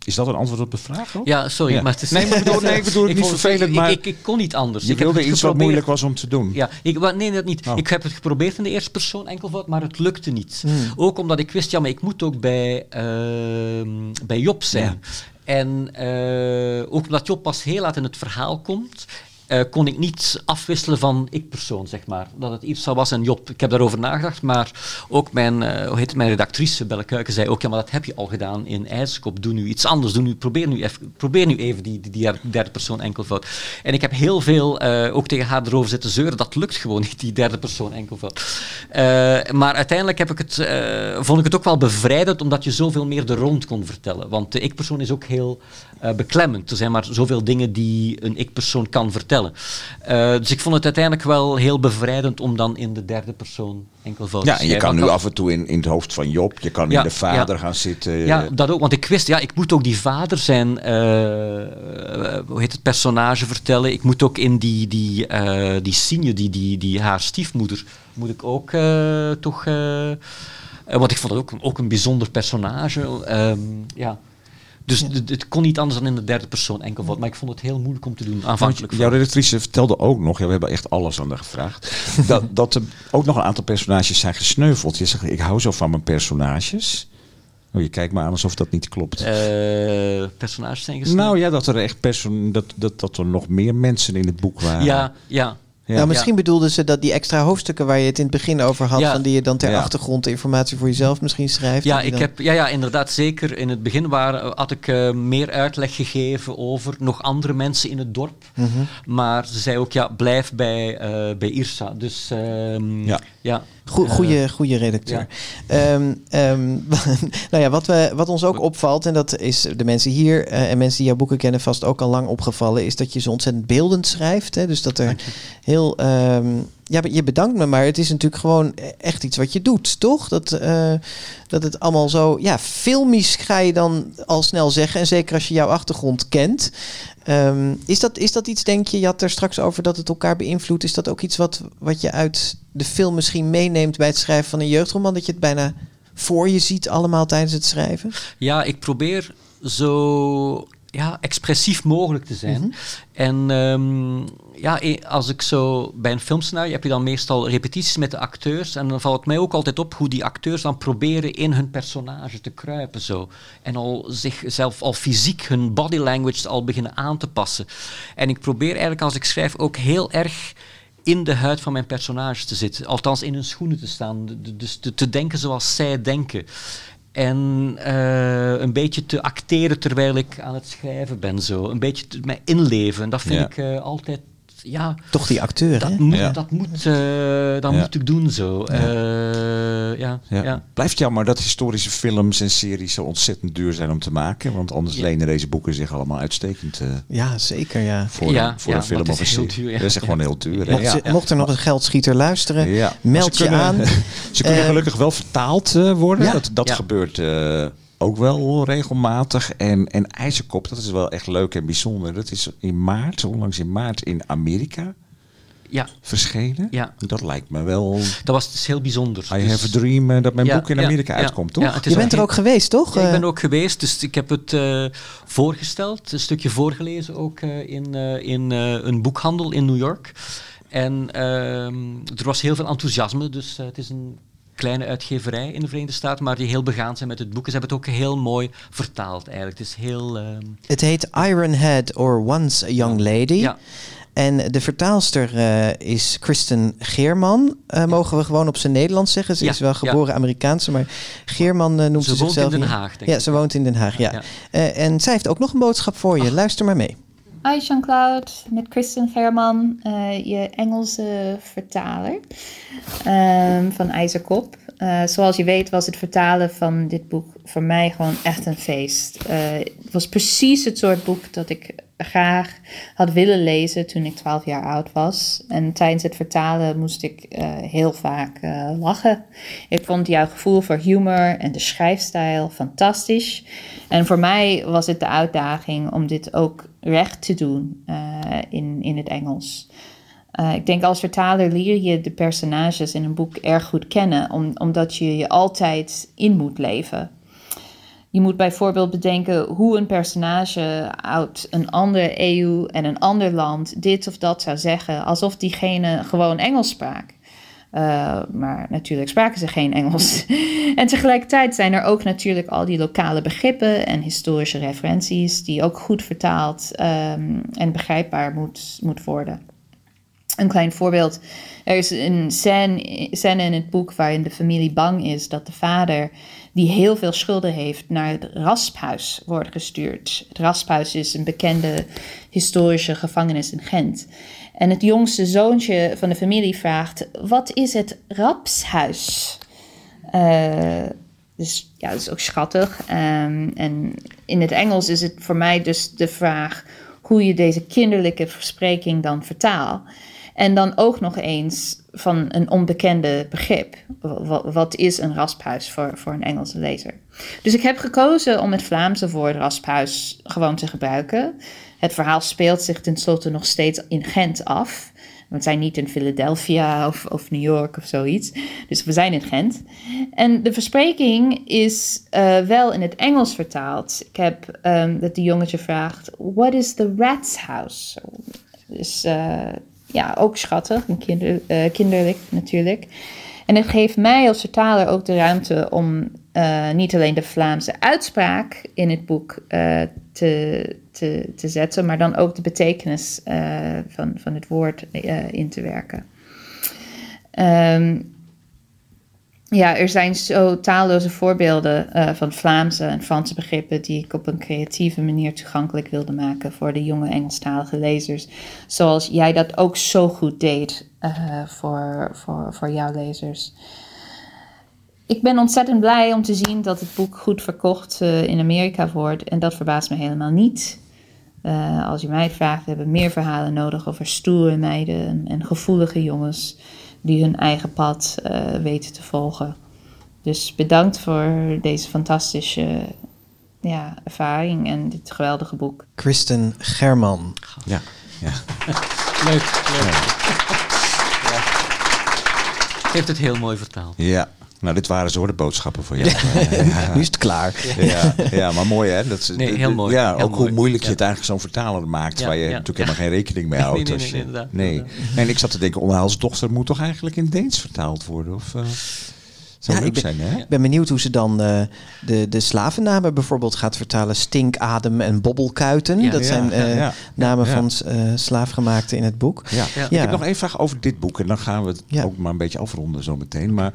Is dat een antwoord op de vraag? ook? ja, sorry, Ja. maar het is. Nee, maar ik bedoel- nee, ik bedoel het niet vervelend, ik, maar- Ik, ik, kon niet anders. Je ik wilde het iets wat moeilijk was om te doen. Ja, ik, nee, dat niet. Oh. Ik heb het geprobeerd in de eerste persoon enkelvoud, maar het lukte niet. Hmm. Ook omdat ik wist, ja, maar ik moet ook bij, ehm, bij Job zijn. En eh, ook omdat Job pas heel laat in het verhaal komt, eh, kon ik niet afwisselen van ik-persoon, zeg maar. Dat het Irsa was en Job. Ik heb daarover nagedacht, maar ook mijn, eh, hoe heet het, mijn redactrice, Belle Kuiken, zei ook, ja, maar dat heb je al gedaan in IJskop. Doe nu iets anders. Doe nu, probeer, nu even, probeer nu even die, die, die derde persoon enkelvoud. En ik heb heel veel eh, ook tegen haar erover zitten zeuren. Dat lukt gewoon niet, die derde persoon enkelvoud. Maar uiteindelijk heb ik het, vond ik het ook wel bevrijdend, omdat je zoveel meer de rond kon vertellen. Want de ik-persoon is ook heel beklemmend. Er zijn maar zoveel dingen die een ik-persoon kan vertellen. Eh, dus ik vond het uiteindelijk wel heel bevrijdend om dan in de derde persoon enkelvoud Ja, te en je kan nu af en toe in, in het hoofd van Job, je kan Ja, in de vader ja. gaan zitten. ja, dat ook, want ik wist, ja, ik moet ook die vader zijn, eh, hoe heet het, personage vertellen. Ik moet ook in die, die, eh die Signe, die, die, die haar stiefmoeder, moet ik ook toch... want ik vond het ook, ook een bijzonder personage. ehm, ja. Dus het- het kon niet anders dan in de derde persoon enkelvoud. Maar ik vond het heel moeilijk om te doen, aanvankelijk. Want jouw redactrice vertelde ook nog, ja, we hebben echt alles aan haar gevraagd, dat, dat er ook nog een aantal personages zijn gesneuveld. Je zegt, ik hou zo van mijn personages. Oh, je kijkt me aan alsof dat niet klopt. Eh, personages zijn gesneden. nou ja, dat er echt perso dat, dat, dat er nog meer mensen in het boek waren. ja, ja. Ja. nou, misschien bedoelden ze dat die extra hoofdstukken waar je het in het begin over had, Ja. van die je dan ter Ja. achtergrond informatie voor jezelf misschien schrijft. Ja, ik dan- heb, ja, ja, inderdaad, zeker. In het begin waren, had ik eh, meer uitleg gegeven over nog andere mensen in het dorp. Mhm. Maar ze zei ook, ja, blijf bij, eh, bij Irsa. Dus ehm, Ja. Ja. Goe- Eh, Goeie, goeie redacteur. Ehm, ehm, nou ja, wat, we, wat ons ook opvalt, en dat is de mensen hier eh, en mensen die jouw boeken kennen vast ook al lang opgevallen, is dat je zo ontzettend beeldend schrijft. Hè? Dus dat er heel. ehm, ja, je bedankt me, maar het is natuurlijk gewoon echt iets wat je doet, toch? Dat, eh, dat het allemaal zo. Ja, filmisch ga je dan al snel zeggen. En zeker als je jouw achtergrond kent. Ehm, is, dat, is dat iets, denk je? Je had er straks over dat het elkaar beïnvloedt. Is dat ook iets wat, wat je uit de film misschien meeneemt bij het schrijven van een jeugdroman? Dat je het bijna voor je ziet allemaal tijdens het schrijven? Ja, ik probeer zo ja, expressief mogelijk te zijn. Mhm. En ehm, ja, als ik zo bij een filmscenario heb je dan meestal repetities met de acteurs. En dan valt het mij ook altijd op hoe die acteurs dan proberen in hun personage te kruipen. Zo. En al zichzelf al fysiek hun body language al beginnen aan te passen. En ik probeer eigenlijk als ik schrijf ook heel erg in de huid van mijn personage te zitten. Althans in hun schoenen te staan. Dus te, te denken zoals zij denken. En eh, een beetje te acteren terwijl ik aan het schrijven ben. Zo. Een beetje te, mij inleven. En dat vind Ja. ik eh, altijd ja, Toch die acteur, dat hè? moet, Ja. dat, moet, eh, dat Ja. moet ik doen zo. Eh, ja, Ja. ja. Blijft jammer dat historische films en series zo ontzettend duur zijn om te maken. Want anders Ja. lenen deze boeken zich allemaal uitstekend eh, Ja, zeker, ja. voor, Ja, een, voor ja, een film of een serie. duur, ja. Dat is echt gewoon heel duur. hè? Mocht, ze- mocht er nog een geldschieter luisteren, Ja. meld je kunnen- aan. Ze kunnen gelukkig wel vertaald eh, worden. Ja. Dat, dat Ja. gebeurt eh, ook wel regelmatig. En, en IJzerkop, dat is wel echt leuk en bijzonder. Dat is in maart, onlangs in maart, in Amerika ja, verschenen. Ja. Dat lijkt me wel... dat was dus heel bijzonder. I Dus- have a dream eh, dat mijn Ja, boek in ja, Amerika ja, uitkomt, toch? ja, het is Je bent er ook geweest, toch? Ja, ik Eh, ben er ook geweest, dus ik heb het eh, voorgesteld, een stukje voorgelezen ook eh, in, eh, in eh, een boekhandel in New York. En ehm, er was heel veel enthousiasme, dus het is een kleine uitgeverij in de Verenigde Staten, maar die heel begaan zijn met het boek. Ze hebben het ook heel mooi vertaald eigenlijk. Het is heel... ehm, Het heet Ironhead or Once a Young Lady. ja, En de vertaalster eh, is Kristen Geerman. Eh, Mogen we gewoon op zijn Nederlands zeggen. Ze Ja, is wel ja. geboren Amerikaanse, maar Geerman eh, noemt Ze ze, woont in zichzelf Den. Haag, denk Ja, ik. ze woont in Den Haag, ja. Ja. En zij heeft ook nog een boodschap voor je. Luister maar mee. Hi Jean-Claude, met Kristen German, eh, je Engelse vertaler ehm, van IJzerkop. Eh, zoals je weet was het vertalen van dit boek voor mij gewoon echt een feest. Eh, het was precies het soort boek dat ik graag had willen lezen toen ik 12 jaar oud was. En tijdens het vertalen moest ik eh, heel vaak lachen. Ik vond jouw gevoel voor humor en de schrijfstijl fantastisch. En voor mij was het de uitdaging om dit ook recht te doen in, in het Engels. Eh, ik denk als vertaler leer je de personages in een boek erg goed kennen, om, omdat je je altijd in moet leven. Je moet bijvoorbeeld bedenken hoe een personage uit een andere EU en een ander land dit of dat zou zeggen, alsof diegene gewoon Engels sprak. Uh, maar natuurlijk spraken ze geen Engels. en tegelijkertijd zijn er ook natuurlijk al die lokale begrippen en historische referenties, die ook goed vertaald um, en begrijpbaar moet, moet worden. Een klein voorbeeld. Er is een scène, in het boek waarin de familie bang is dat de vader, die heel veel schulden heeft, naar het rasphuis wordt gestuurd. Het rasphuis is een bekende historische gevangenis in Gent. En het jongste zoontje van de familie vraagt: Wat is het rapshuis? Uh, dus ja, dat is ook schattig. Um, en in het Engels is het voor mij dus de vraag hoe je deze kinderlijke verspreking dan vertaalt. En dan ook nog eens van een onbekende begrip. Wat, wat is een rasphuis voor, voor een Engelse lezer? Dus ik heb gekozen om het Vlaamse woord rasphuis gewoon te gebruiken. Het verhaal speelt zich tenslotte nog steeds in Gent af. We zijn niet in Philadelphia of, of New York of zoiets. Dus we zijn in Gent. En de verspreking is uh, wel in het Engels vertaald. Ik heb um, dat de jongetje vraagt: What is the rat's house? Dus uh, ja, ook schattig en uh, kinderlijk natuurlijk. En het geeft mij als vertaler ook de ruimte om uh, niet alleen de Vlaamse uitspraak in het boek uh, te, te, te zetten, maar dan ook de betekenis van, van het woord in te werken. Um, ja, er zijn zo talloze voorbeelden uh, van Vlaamse en Franse begrippen die ik op een creatieve manier toegankelijk wilde maken voor de jonge Engelstalige lezers. Zoals jij dat ook zo goed deed uh, voor, voor, voor jouw lezers. Ik ben ontzettend blij om te zien dat het boek goed verkocht uh, in Amerika wordt. En dat verbaast me helemaal niet. als je mij vraagt, we hebben meer verhalen nodig over stoere meiden en, en gevoelige jongens die hun eigen pad uh, weten te volgen. Dus bedankt voor deze fantastische ja, ervaring en dit geweldige boek. Kristen German. Ja, ja. leuk, leuk. Ja. Heeft het heel mooi vertaald. Ja. Nou, dit waren zo de boodschappen voor jou. ja. Nu is het klaar. Ja, ja maar mooi hè? Dat nee, heel mooi. Ja, heel ook mooi. hoe moeilijk je het eigenlijk zo'n vertaler maakt. Waar je natuurlijk helemaal geen rekening mee houdt. Nee, nee, als nee, inderdaad. En ik zat te denken, Onhaalse dochter moet toch eigenlijk in Deens vertaald worden? Of, uh, zou Ja, leuk ik ben- zijn hè? Ik ben benieuwd hoe ze dan eh, de, de slavennamen bijvoorbeeld gaat vertalen. Stinkadem en bobbelkuiten. Ja. dat Ja, zijn ja, namen van eh slaafgemaakten in het boek. Ja. Ik heb nog één vraag over dit boek en dan gaan we het ook maar een beetje afronden zo meteen. Maar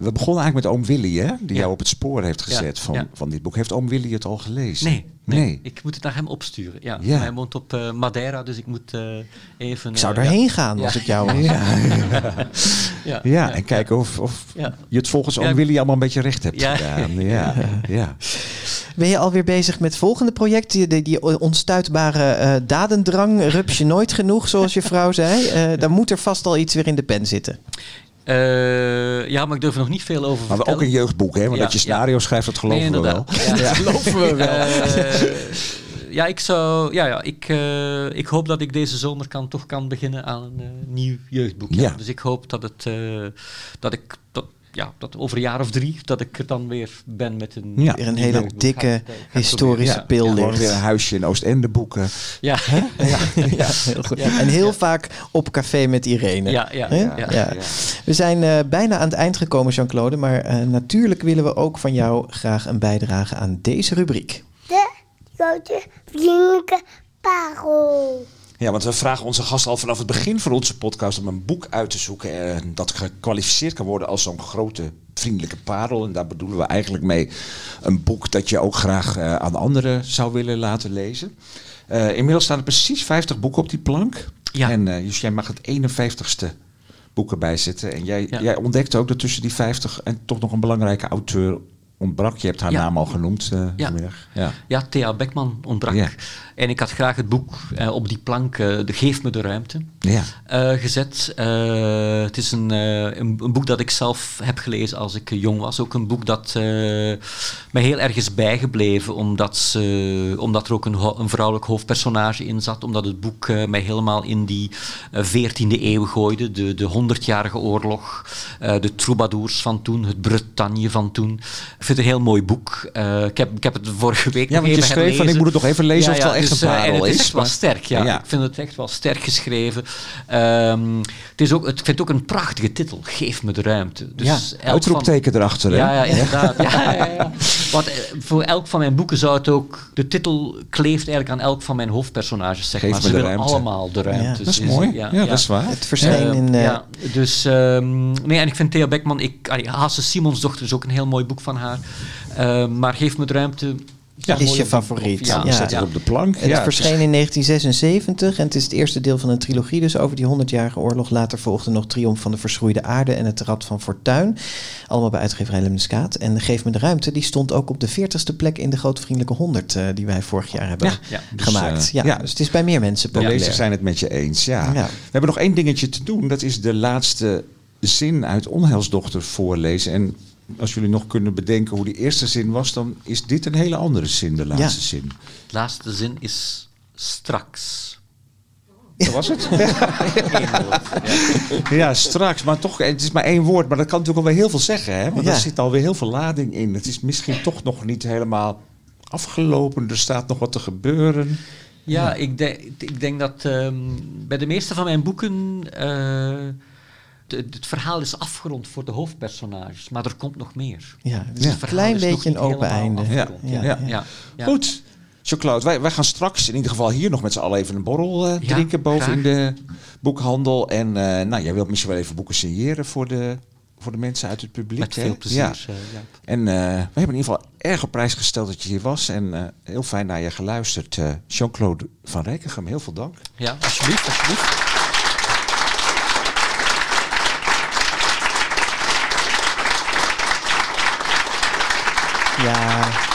we begonnen eigenlijk met oom Willy, hè? Die Ja. jou op het spoor heeft gezet Ja, van, ja. van dit boek. Heeft oom Willy het al gelezen? Nee, Nee. Ik moet het naar hem opsturen. Ja. Ja. Hij woont op eh, Madeira, dus ik moet eh, even... Ik zou eh, daarheen ja. gaan als Ja. ik jou was. Ja, Ja, en kijken of, of Ja. je het volgens Ja. oom Willy allemaal een beetje recht hebt Ja. gedaan. Ja, ja. Ben je alweer bezig met het volgende project? Die, die, onstuitbare eh, dadendrang, rups je nooit genoeg, zoals je vrouw zei. Eh dan moet er vast al iets weer in de pen zitten. Eh, ja, maar ik durf er nog niet veel over Maar vertellen. ook een jeugdboek, hè? Want Ja, dat je scenario schrijft, dat geloven Nee, we wel. Ja. geloven we wel. Ja, ik zou, ja, ja, ik, eh, ik hoop dat ik deze zomer kan, toch kan beginnen aan een eh, nieuw jeugdboek. Dus ik hoop dat het, dat ik, dat, ja, dat over een jaar of drie, dat ik er dan weer ben met een. Ja. Weer een hele dikke historische proberen. pil Ja, Gewoon weer een huisje in Oostende boeken. Ja, Ja, heel goed. En heel vaak op café met Irene. ja, ja, ja, Ja. ja. We zijn eh, bijna aan het eind gekomen, Jean-Claude. Maar eh, natuurlijk willen we ook van jou graag een bijdrage aan deze rubriek. De grote vriendelijke parel. Ja, want we vragen onze gasten al vanaf het begin van onze podcast om een boek uit te zoeken eh, dat gekwalificeerd kan worden als zo'n grote vriendelijke parel. En daar bedoelen we eigenlijk mee een boek dat je ook graag eh, aan anderen zou willen laten lezen. Eh, inmiddels staan er precies 50 boeken op die plank. Ja. En eh, dus jij mag het 51ste boek erbij zetten. En jij, Ja. jij ontdekte ook dat tussen die 50 en toch nog een belangrijke auteur ontbrak. Je hebt haar Ja. naam al genoemd eh, Ja. vanmiddag. Ja. Ja, Thea Beckman ontbrak. Ja. En ik had graag het boek eh, op die plank, eh, De Geef me de ruimte, Ja. gezet. Het is een, een, een boek dat ik zelf heb gelezen als ik jong was. Ook een boek dat mij heel erg is bijgebleven, omdat, ze, omdat er ook een, een vrouwelijk hoofdpersonage in zat. Omdat het boek mij helemaal in die eh, 14e eeuw gooide. De, de 100-jarige oorlog, de troubadours van toen, het Bretagne van toen. Vind het een heel mooi boek. Eh, ik, heb, ik heb het vorige week Ja, nog want je even schreef van ik moet het nog even lezen of het wel echt dus, een eh, parel en het is. is, echt wel sterk, ja. Ja. Ik vind het echt wel sterk geschreven. Ehm, het is ook, het, ik vind het ook een prachtige titel. Geef me de ruimte. Dus ja, uitroepteken erachter. hè? Ja, ja, inderdaad. ja, ja, ja. Want eh, voor elk van mijn boeken zou het ook... De titel kleeft eigenlijk aan elk van mijn hoofdpersonages, zeg Geef maar. me Ze de willen ruimte. allemaal de ruimte. Ja, Dat is mooi. Ja, dat is waar. Het verscheen Eh, in... eh, ja, dus... ehm, nee, en ik vind Thea Beckman... Ik, Hasse Simons dochter is ook een heel mooi boek van haar. Eh, maar Geef me de ruimte... Ja, is je favoriet. Ja, Ja. Zet het op de plank. Het ja, het verscheen is- in 1976 en het is het eerste deel van een trilogie, dus over die 100-jarige oorlog. Later volgde nog Triomf van de Verschroeide Aarde en Het Rad van Fortuin. Allemaal bij uitgeverij Lemniskaat. En Geef me de ruimte, die stond ook op de 40ste plek in de Grote Vriendelijke 100 eh, die wij vorig jaar hebben Ja, ja. Dus, gemaakt. eh, ja, ja. dus het is bij meer mensen De populair. lezers zijn het met je eens, ja. Ja. We hebben nog één dingetje te doen. Dat is de laatste zin uit Onheilsdochter voorlezen. En als jullie nog kunnen bedenken hoe die eerste zin was... dan is dit een hele andere zin, de laatste Ja. zin. De laatste zin is straks. Dat was het? Ja. ja, straks. Maar toch, het is maar één woord. Maar dat kan natuurlijk alweer heel veel zeggen. Hè? Want Ja. er zit alweer heel veel lading in. Het is misschien toch nog niet helemaal afgelopen. Er staat nog wat te gebeuren. Ja, ik, denk, ik denk dat ehm, bij de meeste van mijn boeken eh, het verhaal is afgerond voor de hoofdpersonages, maar er komt nog meer. Ja, het is Ja. een klein beetje een open einde. Ja, Ja. Goed. Jean-Claude, wij, wij gaan straks in ieder geval hier nog met z'n allen even een borrel eh, drinken boven graag. in de boekhandel. En eh, nou, jij wilt misschien wel even boeken signeren voor de, voor de mensen uit het publiek. Met veel plezier. Ja. eh. En eh, we hebben in ieder geval erg op prijs gesteld dat je hier was. En heel fijn naar je geluisterd. Jean-Claude van Rijkegem, heel veel dank. ja, alsjeblieft, alsjeblieft. Ja.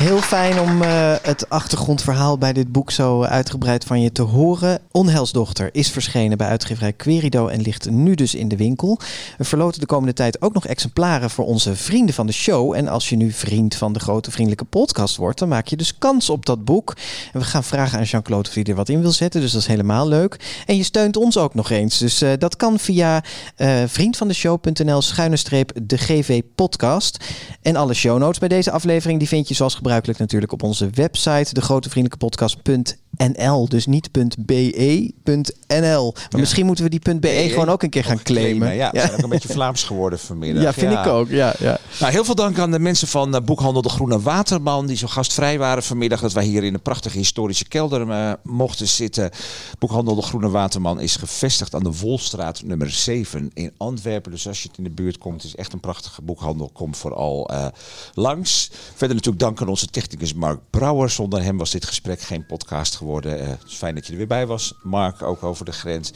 Heel fijn om eh, het achtergrondverhaal bij dit boek zo uitgebreid van je te horen. Onheilsdochter is verschenen bij uitgeverij Querido en ligt nu dus in de winkel. We verloten de komende tijd ook nog exemplaren voor onze vrienden van de show. En als je nu vriend van de Grote Vriendelijke Podcast wordt, dan maak je dus kans op dat boek. We gaan vragen aan Jean-Claude of hij er wat in wil zetten, dus dat is helemaal leuk. En je steunt ons ook nog eens, dus eh, dat kan via eh vriendvandeshow.nl schuine streep de GV podcast. En alle show notes bij deze aflevering die vind je zoals gebruikelijk natuurlijk op onze website degrotevriendelijkepodcast.nl .nl, dus niet .be, .nl. Maar Ja. misschien moeten we die .be BE gewoon ook een keer gaan claimen, claimen. Ja, zijn ook een beetje Vlaams geworden vanmiddag. Ja, vind ik ook. Ja, ja. Nou, heel veel dank aan de mensen van eh, Boekhandel De Groene Waterman... die zo gastvrij waren vanmiddag. Dat wij hier in een prachtige historische kelder eh, mochten zitten. Boekhandel De Groene Waterman is gevestigd aan de Wolstraat nummer 7 in Antwerpen. Dus als je het in de buurt komt, is echt een prachtige boekhandel. Kom vooral eh, langs. Verder natuurlijk dank aan onze technicus Mark Brouwer. Zonder hem was dit gesprek geen podcast geworden. Het is fijn dat je er weer bij was, Mark, ook over de grens.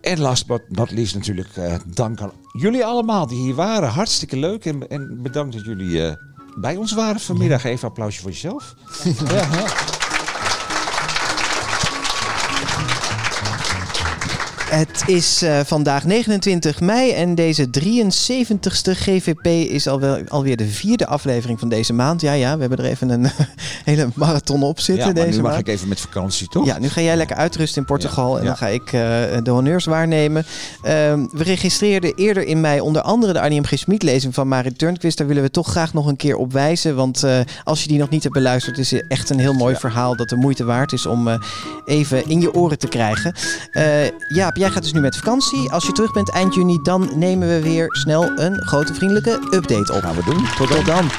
En last but not least natuurlijk eh, dank aan jullie allemaal die hier waren. Hartstikke leuk en, en bedankt dat jullie eh, bij ons waren vanmiddag. Even een applausje voor jezelf. ja, Het is eh, vandaag 29 mei en deze 73ste GVP is alweer, alweer de vierde aflevering van deze maand. Ja, ja, we hebben er even een hele marathon op zitten ja, maar deze nu mag maand. ik even met vakantie, toch? Ja, nu ga jij lekker uitrusten in Portugal Ja, en ja. dan ga ik eh, de honneurs waarnemen. Ehm, we registreerden eerder in mei onder andere de Arnie M. G. Lezing van Marit Turnquist. Daar willen we toch graag nog een keer op wijzen. Want eh, als je die nog niet hebt beluisterd, is het echt een heel mooi Ja. verhaal dat de moeite waard is om even in je oren te krijgen. Jaap, jij gaat dus nu met vakantie. Als je terug bent eind juni, dan nemen we weer snel een grote vriendelijke update op. Gaan we doen. Tot dan.